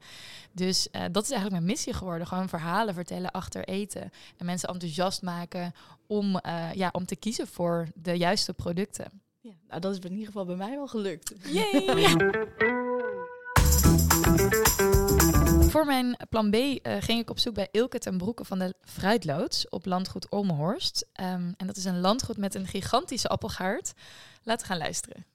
S1: Dus uh, dat is eigenlijk mijn missie geworden. Gewoon verhalen vertellen achter eten. En mensen enthousiast maken om, uh, ja, om te kiezen voor de juiste producten.
S2: Ja, nou, dat is in ieder geval bij mij wel gelukt.
S1: Yay! Voor mijn plan B uh, ging ik op zoek bij Ilke ten Broeke van de Fruitloods op landgoed Olmenhorst. Um, en dat is een landgoed met een gigantische appelgaard. Laten we gaan luisteren.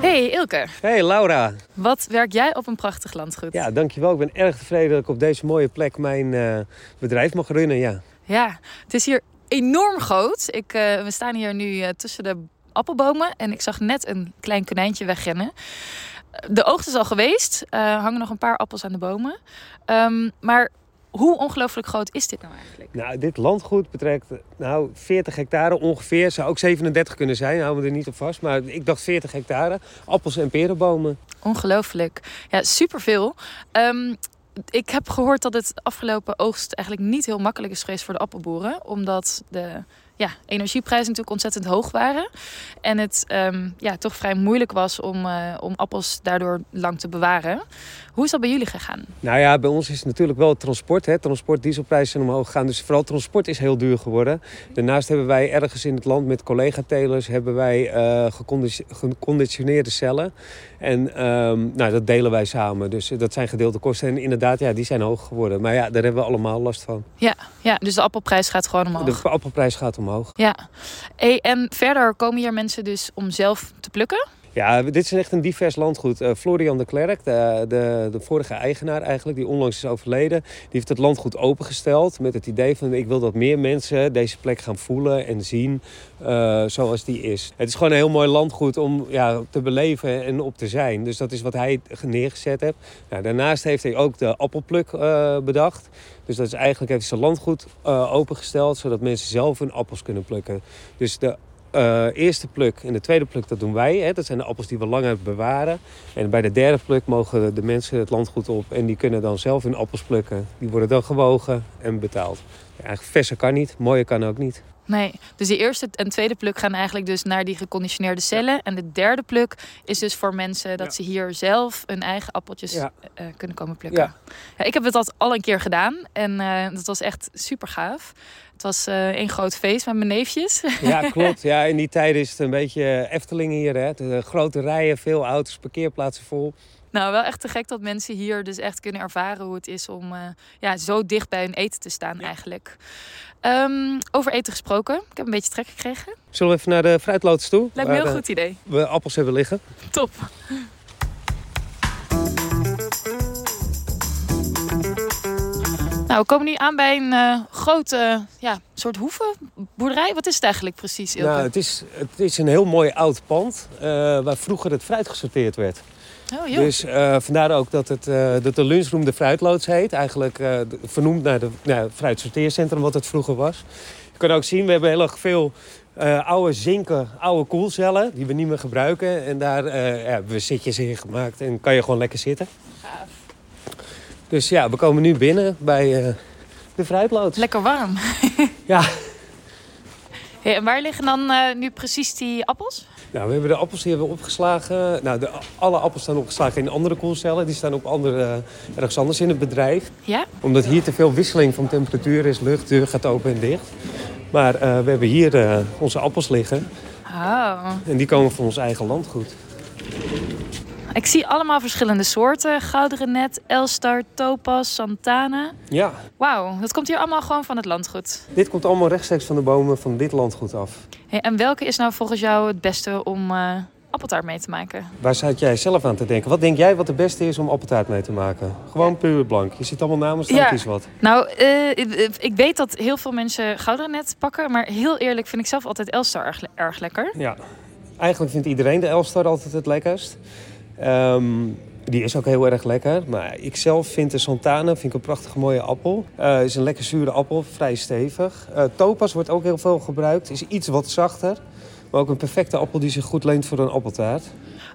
S1: Hey Ilke.
S3: Hey Laura.
S1: Wat werk jij op een prachtig landgoed?
S3: Ja, dankjewel. Ik ben erg tevreden dat ik op deze mooie plek mijn uh, bedrijf mag runnen. Ja.
S1: ja, het is hier enorm groot. Ik, uh, we staan hier nu uh, tussen de appelbomen en ik zag net een klein konijntje wegrennen. De oogst is al geweest. Uh, hangen nog een paar appels aan de bomen. Um, maar hoe ongelooflijk groot is dit nou eigenlijk?
S3: Nou, dit landgoed betrekt nou, 40 hectare ongeveer. Zou ook 37 kunnen zijn, houden we er niet op vast. Maar ik dacht 40 hectare. Appels en perenbomen.
S1: Ongelooflijk. Ja, superveel. Um, ik heb gehoord dat het afgelopen oogst eigenlijk niet heel makkelijk is geweest voor de appelboeren. Omdat de ja, energieprijzen natuurlijk ontzettend hoog waren. En het um, ja, toch vrij moeilijk was om, uh, om appels daardoor lang te bewaren. Hoe is dat bij jullie gegaan?
S3: Nou ja, bij ons is het natuurlijk wel het transport. Hè. Transport, dieselprijzen zijn omhoog gegaan. Dus vooral transport is heel duur geworden. Daarnaast hebben wij ergens in het land met collega-telers... hebben wij uh, geconditioneerde cellen. En um, nou, dat delen wij samen. Dus dat zijn gedeelde kosten. En inderdaad, ja, die zijn hoog geworden. Maar ja, daar hebben we allemaal last van.
S1: Ja, ja dus de appelprijs gaat gewoon omhoog.
S3: De appelprijs gaat omhoog.
S1: Ja. En verder komen hier mensen dus om zelf te plukken?
S3: Ja, dit is echt een divers landgoed. Uh, Florian de Klerk, de, de, de, vorige eigenaar eigenlijk, die onlangs is overleden, die heeft het landgoed opengesteld met het idee van ik wil dat meer mensen deze plek gaan voelen en zien uh, zoals die is. Het is gewoon een heel mooi landgoed om ja, te beleven en op te zijn. Dus dat is wat hij neergezet heeft. Nou, daarnaast heeft hij ook de appelpluk uh, bedacht. Dus dat is eigenlijk heeft zijn landgoed opengesteld zodat mensen zelf hun appels kunnen plukken. Dus de uh, eerste pluk en de tweede pluk, dat doen wij. Hè. Dat zijn de appels die we langer bewaren. En bij de derde pluk mogen de mensen het landgoed op. En die kunnen dan zelf hun appels plukken. Die worden dan gewogen en betaald. Ja, eigenlijk kan niet, mooie kan ook niet.
S1: Nee, dus die eerste en tweede pluk gaan eigenlijk dus naar die geconditioneerde cellen. Ja. En de derde pluk is dus voor mensen dat ja. ze hier zelf hun eigen appeltjes ja. uh, kunnen komen plukken. Ja. ik heb het al, al een keer gedaan en uh, dat was echt super gaaf. Het was uh, één groot feest met mijn neefjes.
S3: Ja, klopt. Ja, in die tijd is het een beetje Efteling hier. Hè? De grote rijen, veel auto's, parkeerplaatsen vol.
S1: Nou, wel echt te gek dat mensen hier dus echt kunnen ervaren hoe het is om uh, ja, zo dicht bij hun eten te staan ja. eigenlijk. Um, over eten gesproken. Ik heb een beetje trek gekregen.
S3: Zullen we even naar de fruitloods toe?
S1: Lijkt me een heel goed idee.
S3: We appels hebben liggen.
S1: Top. Nou, we komen nu aan bij een uh, grote ja, soort hoevenboerderij. Wat is het eigenlijk precies, Ilke?
S3: Nou, het is, het is een heel mooi oud pand uh, waar vroeger het fruit gesorteerd werd.
S1: Oh,
S3: dus uh, vandaar ook dat het uh, dat de lunchroom de fruitloods heet. Eigenlijk uh, vernoemd naar het nou, fruitsorteercentrum wat het vroeger was. Je kan ook zien, we hebben heel erg veel oude zinken, oude koelcellen die we niet meer gebruiken. En daar ja, hebben we zitjes in gemaakt en kan je gewoon lekker zitten.
S1: Gaaf.
S3: Dus ja, we komen nu binnen bij de fruitloods.
S1: Lekker warm.
S3: ja.
S1: Hey, en waar liggen dan nu precies die appels?
S3: Nou, we hebben de appels die hebben we opgeslagen. Nou, de, alle appels staan opgeslagen in andere koelcellen. Die staan op andere, uh, ergens anders in het bedrijf.
S1: Ja?
S3: Omdat hier te veel wisseling van temperatuur is. Lucht, deur gaat open en dicht. Maar uh, we hebben hier uh, onze appels liggen.
S1: Oh.
S3: En die komen van ons eigen landgoed.
S1: Ik zie allemaal verschillende soorten. Gouderen net, Elstar, Topaz, Santana.
S3: Ja.
S1: Wauw, dat komt hier allemaal gewoon van het landgoed.
S3: Dit komt allemaal rechtstreeks van de bomen van dit landgoed af.
S1: Hey, en welke is nou volgens jou het beste om uh, appeltaart mee te maken?
S3: Waar zat jij zelf aan te denken? Wat denk jij wat het beste is om appeltaart mee te maken? Gewoon puur blank. Je ziet allemaal namen staan,
S1: ja.
S3: kies wat.
S1: Nou, uh, ik weet dat heel veel mensen gouderen net pakken. Maar heel eerlijk vind ik zelf altijd Elstar erg, erg lekker.
S3: Ja, eigenlijk vindt iedereen de Elstar altijd het lekkerst. Um, die is ook heel erg lekker. Maar ik zelf vind de Santana vind ik een prachtige mooie appel. Uh, is een lekker zure appel, vrij stevig. Uh, Topaz wordt ook heel veel gebruikt. Is iets wat zachter. Maar ook een perfecte appel die zich goed leent voor een appeltaart.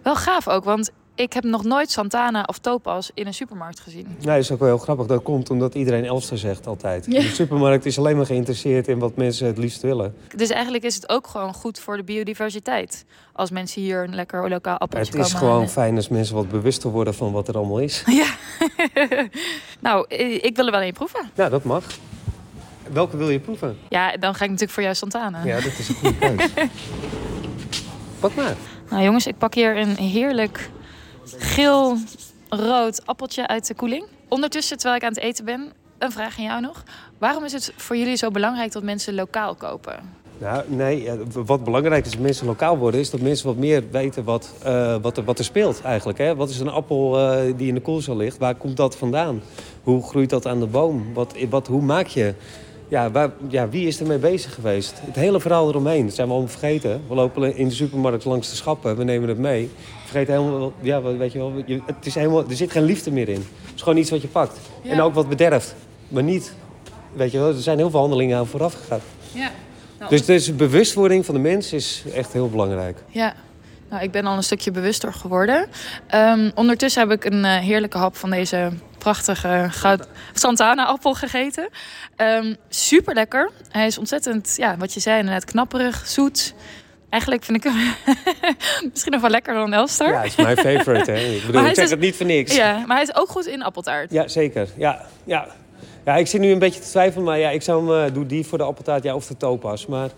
S1: Wel gaaf ook, want ik heb nog nooit Santana of Topaz in een supermarkt gezien.
S3: Nee, dat is ook wel heel grappig. Dat komt omdat iedereen Elster zegt altijd. Ja. De supermarkt is alleen maar geïnteresseerd in wat mensen het liefst willen.
S1: Dus eigenlijk is het ook gewoon goed voor de biodiversiteit. Als mensen hier een lekker lokaal appeltje
S3: komen
S1: Het is
S3: gewoon fijn als mensen wat bewuster worden van wat er allemaal is.
S1: Ja. nou, ik wil er wel een proeven.
S3: Ja, dat mag. Welke wil je proeven?
S1: Ja, dan ga ik natuurlijk voor jou Santana.
S3: Ja, dat is een goede keus. Pak maar.
S1: Nou jongens, ik pak hier een heerlijk geel-rood appeltje uit de koeling. Ondertussen, terwijl ik aan het eten ben, een vraag aan jou nog. Waarom is het voor jullie zo belangrijk dat mensen lokaal kopen?
S3: Nou, nee, wat belangrijk is dat mensen lokaal worden... is dat mensen wat meer weten wat, uh, wat, er, wat er speelt eigenlijk. Hè? Wat is een appel uh, die in de koelcel ligt? Waar komt dat vandaan? Hoe groeit dat aan de boom? Wat, wat, hoe maak je... Ja, waar, ja, wie is er mee bezig geweest? Het hele verhaal eromheen, dat zijn we allemaal vergeten. We lopen in de supermarkt langs de schappen, we nemen het mee. Vergeet helemaal, ja, weet je wel, het is helemaal, er zit geen liefde meer in. Het is gewoon iets wat je pakt. Ja. En ook wat bederft. maar niet... Weet je wel, er zijn heel veel handelingen aan vooraf gegaan.
S1: Ja. Nou,
S3: Dus, dus bewustwording van de mens is echt heel belangrijk.
S1: Ja, nou, ik ben al een stukje bewuster geworden. Ehm, ondertussen heb ik een eh, heerlijke hap van deze prachtige goud Santana-appel gegeten. Ehm, super lekker. Hij is ontzettend, ja, wat je zei, inderdaad knapperig, zoet. Eigenlijk vind ik hem misschien nog wel lekkerder dan Elstar.
S3: Ja, het is mijn favorite. Hè. Ik bedoel, ik zeg
S1: dus-
S3: het niet voor niks.
S1: Ja, maar hij is ook goed in appeltaart.
S3: Ja, zeker. Ja, ja. ja, ik zit nu een beetje te twijfelen, maar ja, ik zou hem, eh, doe die voor de appeltaart ja, of de topas. Maar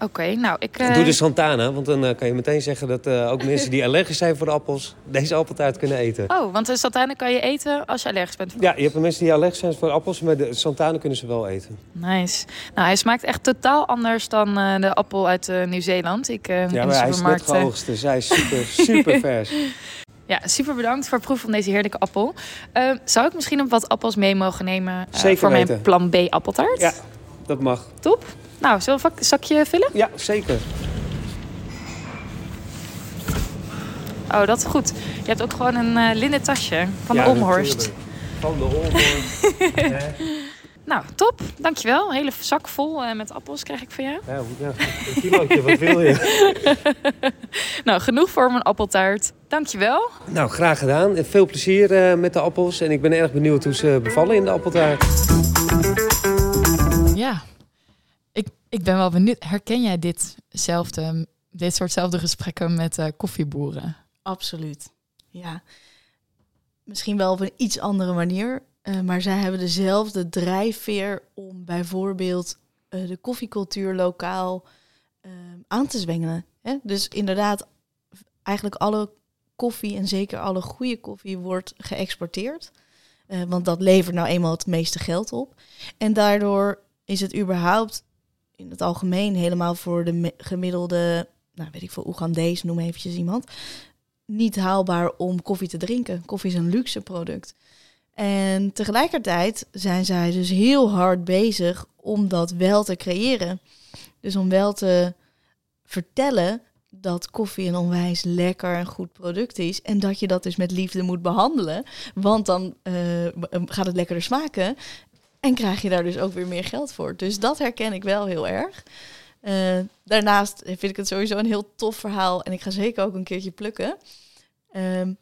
S1: Oké, nou, ik... eh,
S3: doe de Santana, want dan eh, kan je meteen zeggen dat eh, ook mensen die allergisch zijn voor appels, deze appeltaart kunnen eten.
S1: Oh, want de Santana kan je eten als je allergisch bent.
S3: Ja, je hebt mensen die allergisch zijn voor appels, maar de Santana kunnen ze wel eten.
S1: Nice. Nou, hij smaakt echt totaal anders dan eh, de appel uit eh, Nieuw-Zeeland. Ik, eh, in
S3: Ja, maar hij is net
S1: eh,
S3: geoogst, dus hij is super, super vers.
S1: Ja, super bedankt voor het proeven van deze heerlijke appel. Eh, zou ik misschien nog wat appels mee mogen nemen eh,
S3: Zeker
S1: voor mijn plan B appeltaart?
S3: Ja, dat mag.
S1: Top. Nou, zullen we een zakje vullen?
S3: Ja, zeker.
S1: Oh, dat is goed. Je hebt ook gewoon een eh linnen tasje van
S3: Ja,
S1: de Olmhorst.
S3: natuurlijk. Van de Olmhorst. Hè?
S1: Nou, top. Dankjewel. Een hele zak vol eh, met appels krijg ik van jou.
S3: ja, ja, een kilootje, wat wil je?
S1: Nou, genoeg voor mijn appeltaart. Dankjewel.
S3: Nou, graag gedaan. Veel plezier eh, met de appels. En ik ben erg benieuwd hoe ze bevallen in de appeltaart.
S1: Ik, ik ben wel benieuwd. Herken jij ditzelfde, dit soortzelfde gesprekken met eh, koffieboeren?
S2: Absoluut. Ja. Misschien wel op een iets andere manier. eh, maar zij hebben dezelfde drijfveer om bijvoorbeeld eh, de koffiecultuur lokaal aan te zwengelen. Hè? Dus inderdaad, eigenlijk alle koffie en zeker alle goede koffie wordt geëxporteerd. Want dat levert nou eenmaal het meeste geld op. En daardoor is het überhaupt in het algemeen helemaal voor de gemiddelde, nou weet ik veel, Oegandees, noem eventjes iemand, niet haalbaar om koffie te drinken. Koffie is een luxe product. En tegelijkertijd zijn zij dus heel hard bezig om dat wel te creëren. Dus om wel te vertellen dat koffie een onwijs lekker en goed product is. En dat je dat dus met liefde moet behandelen. Want dan eh, gaat het lekkerder smaken. En krijg je daar dus ook weer meer geld voor. Dus dat herken ik wel heel erg. Eh, daarnaast vind ik het sowieso een heel tof verhaal. En ik ga zeker ook een keertje plukken. Ehm,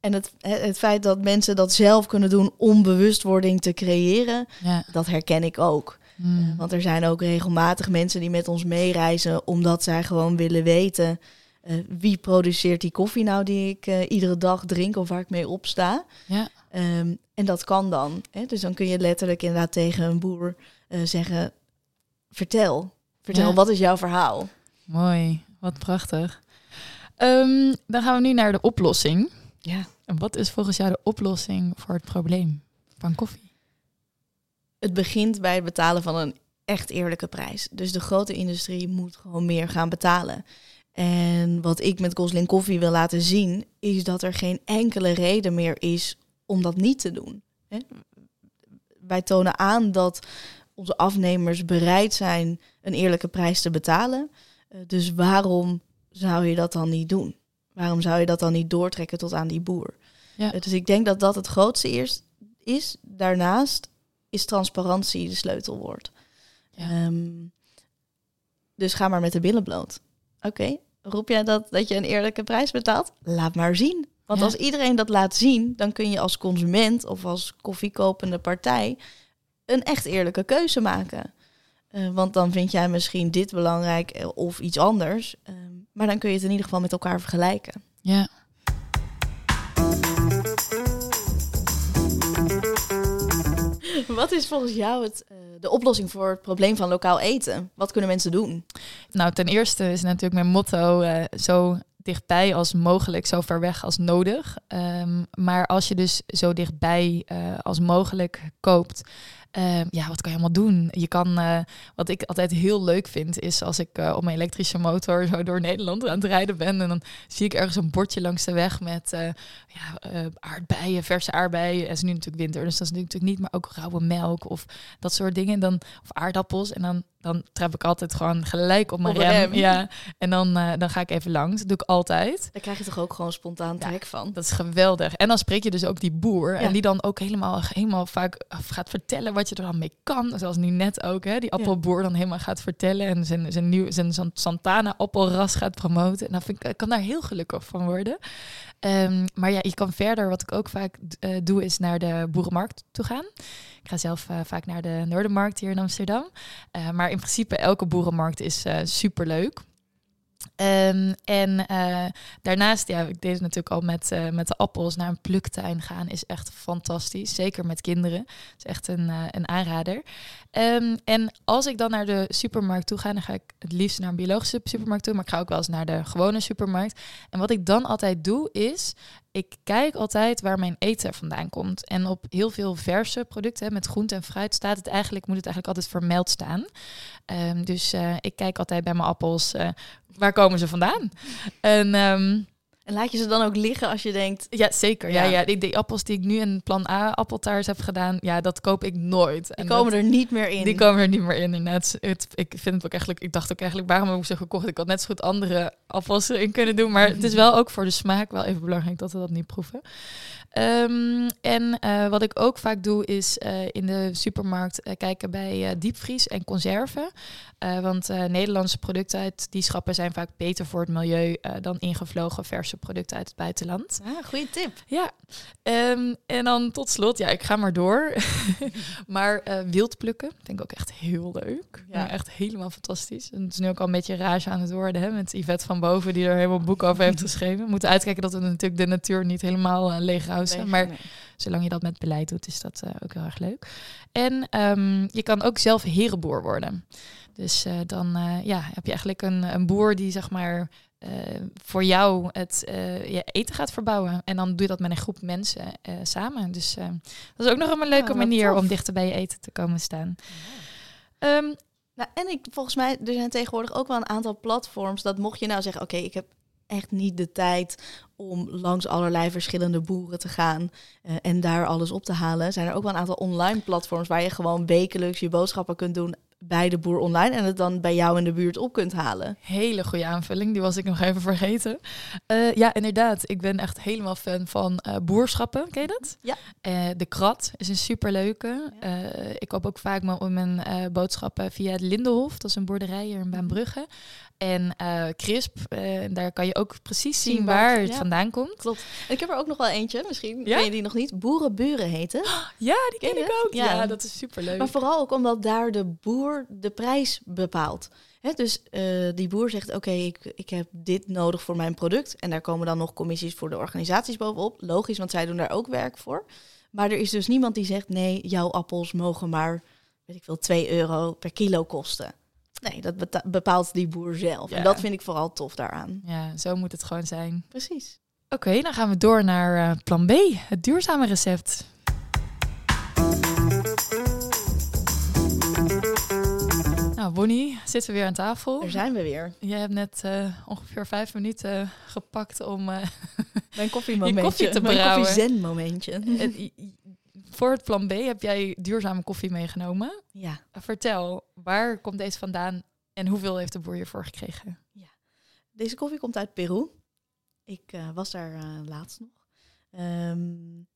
S2: en het, het feit dat mensen dat zelf kunnen doen om bewustwording te creëren,
S1: Ja.
S2: dat herken ik ook.
S1: Mm.
S2: Want er zijn ook regelmatig mensen die met ons meereizen, omdat zij gewoon willen weten eh, wie produceert die koffie nou die ik eh, iedere dag drink of waar ik mee opsta.
S1: Ja.
S2: Ehm, en dat kan dan. Hè? Dus dan kun je letterlijk inderdaad tegen een boer eh, zeggen: vertel, vertel,
S1: Ja.
S2: wat is jouw verhaal?
S1: Mooi, wat prachtig. Ehm, dan gaan we nu naar de oplossing.
S2: Ja.
S1: En wat is volgens jou de oplossing voor het probleem van koffie?
S2: Het begint bij het betalen van een echt eerlijke prijs. Dus de grote industrie moet gewoon meer gaan betalen. En wat ik met Gosling Koffie wil laten zien, is dat er geen enkele reden meer is om dat niet te doen. Hè? Wij tonen aan dat onze afnemers bereid zijn een eerlijke prijs te betalen. Eh, Dus waarom zou je dat dan niet doen? Waarom zou je dat dan niet doortrekken tot aan die boer?
S1: Ja.
S2: Eh, Dus ik denk dat dat het grootste eerst is. Daarnaast is transparantie de sleutelwoord.
S1: Ja.
S2: Ehm, dus ga maar met de billen bloot. Oké, roep jij dat, dat je een eerlijke prijs betaalt? Laat maar zien. Want
S1: Ja.
S2: als iedereen dat laat zien, dan kun je als consument of als koffiekopende partij een echt eerlijke keuze maken. Eh, want dan vind jij misschien dit belangrijk eh, of iets anders. Ehm, maar dan kun je het in ieder geval met elkaar vergelijken.
S1: Ja.
S2: Wat is volgens jou het, eh, de oplossing voor het probleem van lokaal eten? Wat kunnen mensen doen?
S1: Nou, ten eerste is natuurlijk mijn motto zo dichtbij als mogelijk, zo ver weg als nodig. Ehm, maar als je dus zo dichtbij eh, als mogelijk koopt, ehm, ja, wat kan je allemaal doen? Je kan, eh, wat ik altijd heel leuk vind, is als ik eh, op mijn elektrische motor zo door Nederland aan het rijden ben en dan zie ik ergens een bordje langs de weg met ja, aardbeien, verse aardbeien. En het is nu natuurlijk winter, dus dat is natuurlijk niet, maar ook rauwe melk of dat soort dingen. Dan, of aardappels. En dan, dan trap ik altijd gewoon gelijk op mijn
S2: Op
S1: rem.
S2: rem.
S1: Ja. En dan, eh, dan ga ik even langs. Dat doe ik altijd.
S2: Daar krijg je toch ook gewoon spontaan
S1: Ja.
S2: trek van?
S1: Dat is geweldig. En dan spreek je dus ook die boer.
S2: Ja.
S1: En die dan ook helemaal, helemaal vaak gaat vertellen wat je er dan mee kan. Zoals nu net ook, hè, die appelboer dan helemaal gaat vertellen en zijn, zijn, nieuw, zijn Santana appelras gaat promoten. En dan vind ik, ik kan daar heel gelukkig van worden. Ehm, maar ja, je kan verder, wat ik ook vaak uh, doe, is naar de boerenmarkt toe gaan. Ik ga zelf uh, vaak naar de Noordermarkt hier in Amsterdam. Uh, maar in principe elke boerenmarkt is super leuk. Um, en uh, daarnaast, ja, ik deed het natuurlijk al met, uh, met de appels naar een pluktuin gaan, is echt fantastisch. Zeker met kinderen. Het is echt een, uh, een aanrader. Um, en als ik dan naar de supermarkt toe ga, dan ga ik het liefst naar een biologische supermarkt toe, maar ik ga ook wel eens naar de gewone supermarkt. En wat ik dan altijd doe, is ik kijk altijd waar mijn eten vandaan komt. En op heel veel verse producten met groente en fruit staat het eigenlijk, moet het eigenlijk altijd vermeld staan. Um, dus ik kijk altijd bij mijn appels, waar komen ze vandaan? En, um,
S2: en laat je ze dan ook liggen als je denkt...
S1: Ja, zeker. Ja, ja, ja. Die, die, appels die ik nu in plan A appeltaart heb gedaan, ja, dat koop ik nooit.
S2: Die en komen
S1: dat,
S2: er niet meer in.
S1: Die komen er niet meer in, inderdaad. Het, ik vind het ook eigenlijk... Ik dacht ook eigenlijk, waarom heb ik ze gekocht? Ik had net zo goed andere appels erin kunnen doen. Maar het is wel ook voor de smaak wel even belangrijk dat we dat niet proeven. Um, en uh, wat ik ook vaak doe is uh, in de supermarkt uh, kijken bij diepvries en conserven. want Nederlandse producten uit die schappen zijn vaak beter voor het milieu dan ingevlogen producten uit het buitenland.
S2: Ah, goede tip.
S1: Ja. Um, en dan tot slot, ja, ik ga maar door. maar wild plukken vind ik ook echt heel leuk. Ja. echt helemaal fantastisch. En het is nu ook al een beetje rage aan het worden hè, met Yvette van Boven die er helemaal een boek over heeft geschreven. We moeten uitkijken dat we natuurlijk de natuur niet helemaal leeg houden maar zolang je dat met beleid doet, is dat uh, ook heel erg leuk. En um, je kan ook zelf herenboer worden. Dus uh, dan uh, ja, heb je eigenlijk een, een boer die zeg maar voor jou het je eten gaat verbouwen. En dan doe je dat met een groep mensen samen. Dus dat is ook nog een leuke manier om dichter bij je eten te komen staan.
S2: Ja. Um, nou, en ik, volgens mij, er zijn tegenwoordig ook wel een aantal platforms dat mocht je nou zeggen, oké, okay, ik heb echt niet de tijd om langs allerlei verschillende boeren te gaan uh, en daar alles op te halen. Zijn er ook wel een aantal online platforms waar je gewoon wekelijks je boodschappen kunt doen bij de boer online en het dan bij jou in de buurt op kunt halen.
S1: Hele goede aanvulling, die was ik nog even vergeten. Uh, ja, inderdaad. Ik ben echt helemaal fan van uh, boerschappen. Ken je dat?
S2: Ja.
S1: Uh, de Krat is een superleuke. Ik koop ook vaak mijn, mijn boodschappen via het Lindenhof. Dat is een boerderij hier in Baanbrugge. En uh, crisp, uh, daar kan je ook precies zien, waar het ja. vandaan komt.
S2: Klopt. En ik heb er ook nog wel eentje, misschien ja? ken je die nog niet. Boerenburen heten.
S1: Ja, die ken, ken ik ook. Ja. ja. dat is superleuk.
S2: Maar vooral ook omdat daar de boer de prijs bepaalt. Hè, dus uh, die boer zegt, oké, okay, ik, ik heb dit nodig voor mijn product. En daar komen dan nog commissies voor de organisaties bovenop. Logisch, want zij doen daar ook werk voor. Maar er is dus niemand die zegt, nee, jouw appels mogen maar, weet ik veel, 2 euro per kilo kosten. Nee, dat bepaalt die boer zelf. Ja. En dat vind ik vooral tof daaraan.
S1: Ja, zo moet het gewoon zijn.
S2: Precies.
S1: Oké, okay, dan gaan we door naar uh, plan B, het duurzame recept. Nou, Bonnie, zitten we weer aan tafel.
S2: Daar zijn we weer.
S1: Je hebt net uh, ongeveer vijf minuten gepakt om uh,
S2: mijn koffiemomentje, koffie te brouwen. Mijn koffiezen-momentje
S1: voor het plan B heb jij duurzame koffie meegenomen.
S2: Ja.
S1: Vertel, waar komt deze vandaan en hoeveel heeft de boer hiervoor gekregen?
S2: Ja. Deze koffie komt uit Peru. Ik uh, was daar uh, laatst nog. Um,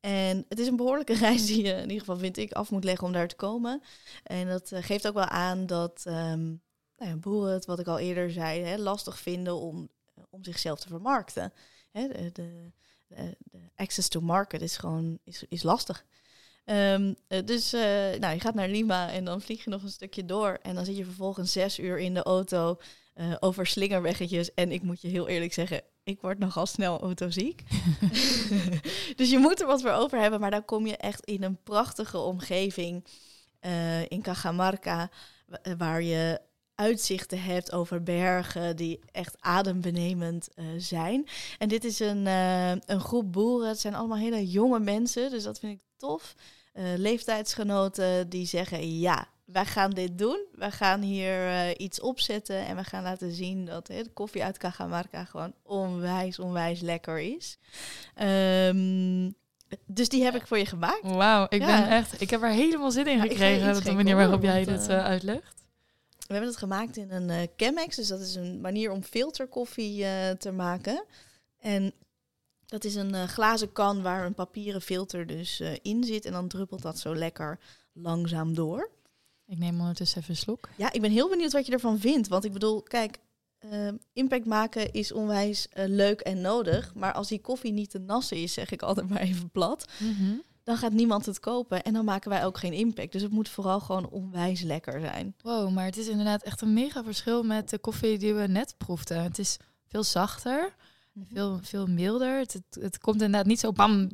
S2: en het is een behoorlijke reis die je in ieder geval, vind ik, af moet leggen om daar te komen. En dat uh, geeft ook wel aan dat um, nou ja, boeren het, wat ik al eerder zei, hè, lastig vinden om, om zichzelf te vermarkten. Hè, de, de de, de access to market is gewoon is, is lastig. Um, dus uh, nou, je gaat naar Lima en dan vlieg je nog een stukje door. En dan zit je vervolgens zes uur in de auto uh, over slingerweggetjes. En ik moet je heel eerlijk zeggen, ik word nogal snel autoziek. dus je moet er wat voor over hebben. Maar dan kom je echt in een prachtige omgeving uh, in Cajamarca. Waar je uitzichten hebt over bergen die echt adembenemend uh, zijn. En dit is een, uh, een groep boeren. Het zijn allemaal hele jonge mensen, dus dat vind ik tof. Uh, leeftijdsgenoten die zeggen: ja, wij gaan dit doen. Wij gaan hier iets opzetten en we gaan laten zien dat de koffie uit Cajamarca gewoon onwijs, onwijs lekker is. Um, dus die heb ik voor je gemaakt.
S1: Wauw, ik ben echt, ik heb er helemaal zin in gekregen. Ja, op de manier waarop jij dit uitlegt.
S2: We hebben het gemaakt in een uh, Chemex, dus dat is een manier om filterkoffie uh, te maken. En dat is een uh, glazen kan waar een papieren filter dus in zit. En dan druppelt dat zo lekker langzaam door.
S1: Ik neem ondertussen even een slok.
S2: Ja, ik ben heel benieuwd wat je ervan vindt. Want ik bedoel, kijk, eh, impact maken is onwijs eh, leuk en nodig. Maar als die koffie niet te nassen is, zeg ik altijd maar even plat, dan gaat niemand het kopen. En dan maken wij ook geen impact. Dus het moet vooral gewoon onwijs lekker zijn.
S1: Wow, maar het is inderdaad echt een mega verschil met de koffie die we net proefden. Het is veel zachter, veel, veel milder. Het, het, komt inderdaad niet zo bam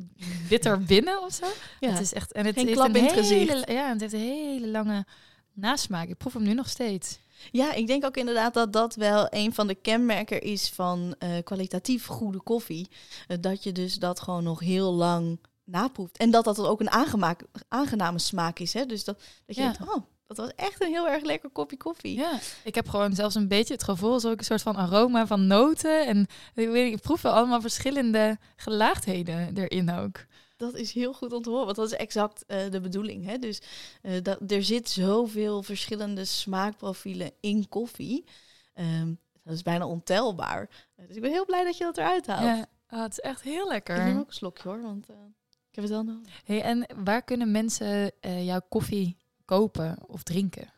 S1: bitter binnen of zo.
S2: Ja.
S1: Het is echt en het
S2: Geen
S1: heeft een
S2: in het
S1: hele. Ja, het heeft een hele lange nasmaak. Ik proef hem nu nog steeds.
S2: Ja, ik denk ook inderdaad dat dat wel een van de kenmerken is van eh, kwalitatief goede koffie. Eh, dat je dus dat gewoon nog heel lang naproeft. En dat dat ook een aangemaak, aangename smaak is. Hè? Dus dat, dat je
S1: Ja.
S2: denkt, oh, dat was echt een heel erg lekker kopje koffie.
S1: Ja, ik heb gewoon zelfs een beetje het gevoel alsof ik een soort van aroma van noten en ik, weet, ik proef wel allemaal verschillende gelaagdheden erin ook.
S2: Dat is heel goed om te horen, want dat is exact eh, de bedoeling. Hè? Dus eh, dat, er zit zoveel verschillende smaakprofielen in koffie. Ehm, dat is bijna ontelbaar. Dus ik ben heel blij dat je dat eruit haalt.
S1: Ja, ah, het is echt heel
S2: Ik
S1: lekker.
S2: neem ook een slokje hoor, want eh, ik heb het wel nodig.
S1: Hey, en waar kunnen mensen eh, jouw koffie kopen of drinken?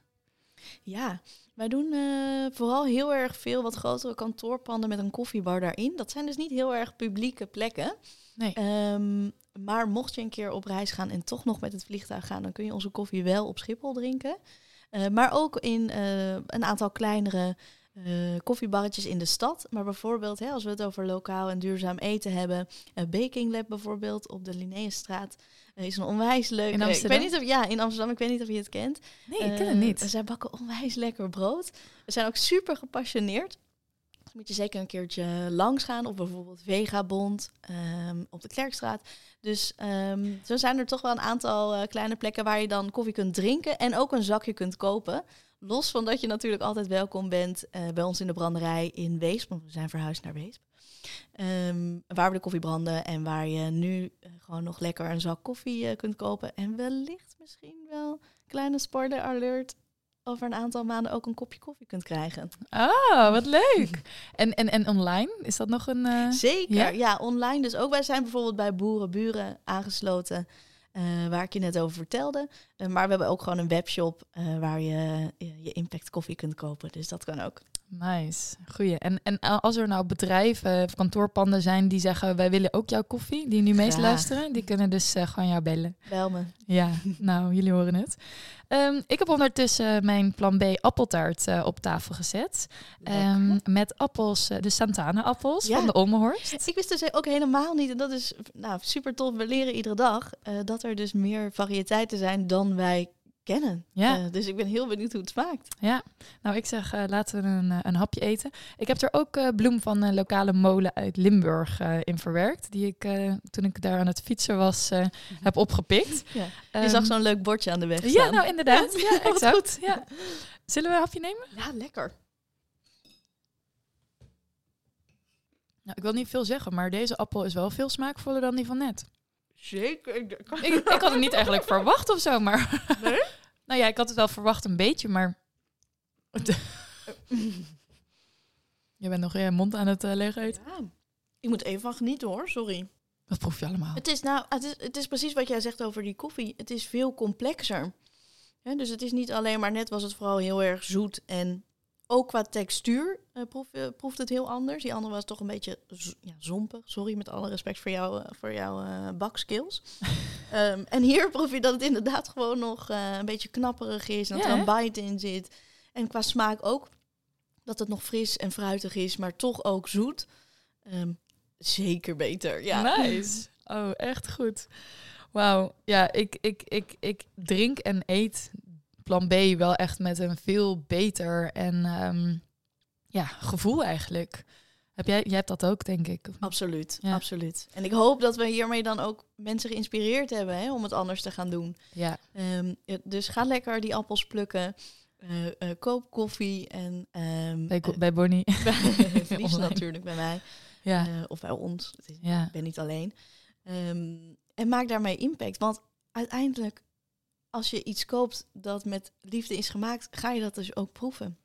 S2: Ja, wij doen eh, vooral heel erg veel wat grotere kantoorpanden met een koffiebar daarin. Dat zijn dus niet heel erg publieke plekken.
S1: Nee.
S2: Ehm, maar mocht je een keer op reis gaan en toch nog met het vliegtuig gaan, dan kun je onze koffie wel op Schiphol drinken. Eh, maar ook in eh, een aantal kleinere eh, koffiebarretjes in de stad. Maar bijvoorbeeld, hè, als we het over lokaal en duurzaam eten hebben, eh, Baking Lab bijvoorbeeld op de Linnaeusstraat eh, is een onwijs leuk.
S1: In
S2: ik
S1: Amsterdam?
S2: weet niet of ja, in Amsterdam. Ik weet niet of je het kent.
S1: Nee, ik ken
S2: Eh,
S1: het niet.
S2: Zij bakken onwijs lekker brood. We zijn ook super gepassioneerd. Dus moet je zeker een keertje langs gaan. Of bijvoorbeeld Vegabond ehm, op de Klerkstraat. Dus ehm, zo zijn er toch wel een aantal eh, kleine plekken waar je dan koffie kunt drinken. En ook een zakje kunt kopen. Los van dat je natuurlijk altijd welkom bent eh, bij ons in de branderij in Weesp. Want we zijn verhuisd naar Weesp. Ehm, waar we de koffie branden en waar je nu eh, gewoon nog lekker een zak koffie eh, kunt kopen. En wellicht misschien wel, kleine spoiler alert, over een aantal maanden ook een kopje koffie kunt krijgen.
S1: Ah, wat leuk. En, en, en online? Is dat nog een...
S2: Zeker,
S1: ja?
S2: ja? online. Dus ook wij zijn bijvoorbeeld bij Boerenburen aangesloten, eh, waar ik je net over vertelde. Eh, maar we hebben ook gewoon een webshop eh, waar je je je impact koffie kunt kopen. Dus dat kan ook.
S1: Nice, goeie. En, en als er nou bedrijven of kantoorpanden zijn die zeggen... wij willen ook jouw koffie, die nu meest
S2: Graag.
S1: luisteren... die kunnen dus eh, gewoon jou bellen.
S2: Bel me.
S1: Ja, nou, jullie horen het. Ehm, ik heb ondertussen mijn plan B appeltaart eh, op tafel gezet. Ehm, met appels, eh, de Santana-appels
S2: Ja.
S1: van de Olmenhorst.
S2: Ik wist dus ook helemaal niet, en dat is nou, super tof, we leren iedere dag, eh, dat er dus meer variëteiten zijn dan wij kennen.
S1: Ja.
S2: Eh, dus ik ben heel benieuwd hoe het smaakt.
S1: Ja, nou ik zeg eh, laten we een, eh, een hapje eten. Ik heb er ook bloem van een lokale molen uit Limburg eh, in verwerkt. Die ik eh, toen ik daar aan het fietsen was eh, heb opgepikt.
S2: Ja. Je
S1: Ehm,
S2: zag zo'n leuk bordje aan de weg
S1: Ja,
S2: staan.
S1: nou inderdaad.
S2: Ja,
S1: Ja,
S2: wat
S1: exact.
S2: goed.
S1: Ja. Zullen we een hapje nemen?
S2: Ja, lekker.
S1: Nou, ik wil niet veel zeggen, maar deze appel is wel veel smaakvoller dan die van net.
S2: Zeker.
S1: Ik, ik had het niet eigenlijk verwacht of zo, maar...
S2: Nee?
S1: Nou ja, ik had het wel verwacht een beetje, maar... Je bent nog in je mond aan het uh, leeg eten.
S2: Ja. Ik moet even van genieten hoor, sorry.
S1: Dat proef je allemaal.
S2: Het is, nou, het, is, het is precies wat jij zegt over die koffie. Het is veel complexer. Dus het is niet alleen maar net was het vooral heel erg zoet. En ook qua textuur eh, proef, eh, proeft het heel anders. Die andere was toch een beetje ja, zompig. Sorry, met alle respect voor, jou, eh, voor jouw bakskills. Ehm, en hier proef je dat het inderdaad gewoon nog een beetje knapperig is. En dat
S1: Ja,
S2: er een
S1: hè?
S2: bite in zit. En qua smaak ook. Dat het nog fris en fruitig is, maar toch ook zoet. Ehm, zeker beter, ja.
S1: Nice. Oh, echt goed. Wauw. Ja, ik, ik, ik, ik drink en eet plan B wel echt met een veel beter en ehm, ja, gevoel eigenlijk. Heb jij, jij hebt dat ook, denk ik.
S2: Absoluut,
S1: Ja.
S2: absoluut. En ik hoop dat we hiermee dan ook mensen geïnspireerd hebben hè, om het anders te gaan doen.
S1: Ja,
S2: Ehm, dus ga lekker die appels plukken. eh, eh, koop koffie en ehm,
S1: bij,
S2: eh,
S1: bij Bonnie.
S2: liefst natuurlijk bij mij
S1: ja,
S2: of bij ons. Is,
S1: ja.
S2: Ik ben niet alleen. En maak daarmee impact. Want uiteindelijk, als je iets koopt dat met liefde is gemaakt, ga je dat dus ook proeven.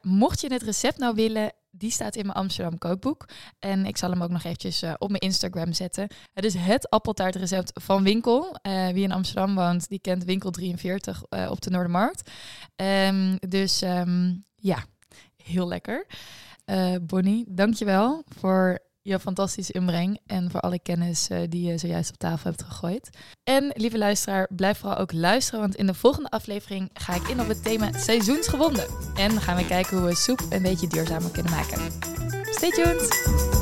S1: mocht je het recept nou willen, die staat in mijn Amsterdam kookboek. En ik zal hem ook nog eventjes uh, op mijn Instagram zetten. Het is het appeltaartrecept van Winkel. Uh, wie in Amsterdam woont, die kent Winkel 43 uh, op de Noordermarkt. Um, dus um, ja, heel lekker. Bonnie, dankjewel voor je fantastische inbreng en voor alle kennis uh, die je zojuist op tafel hebt gegooid. En lieve luisteraar, blijf vooral ook luisteren, want in de volgende aflevering ga ik in op het thema seizoensgewonden. En gaan we kijken hoe we soep een beetje duurzamer kunnen maken. Stay tuned!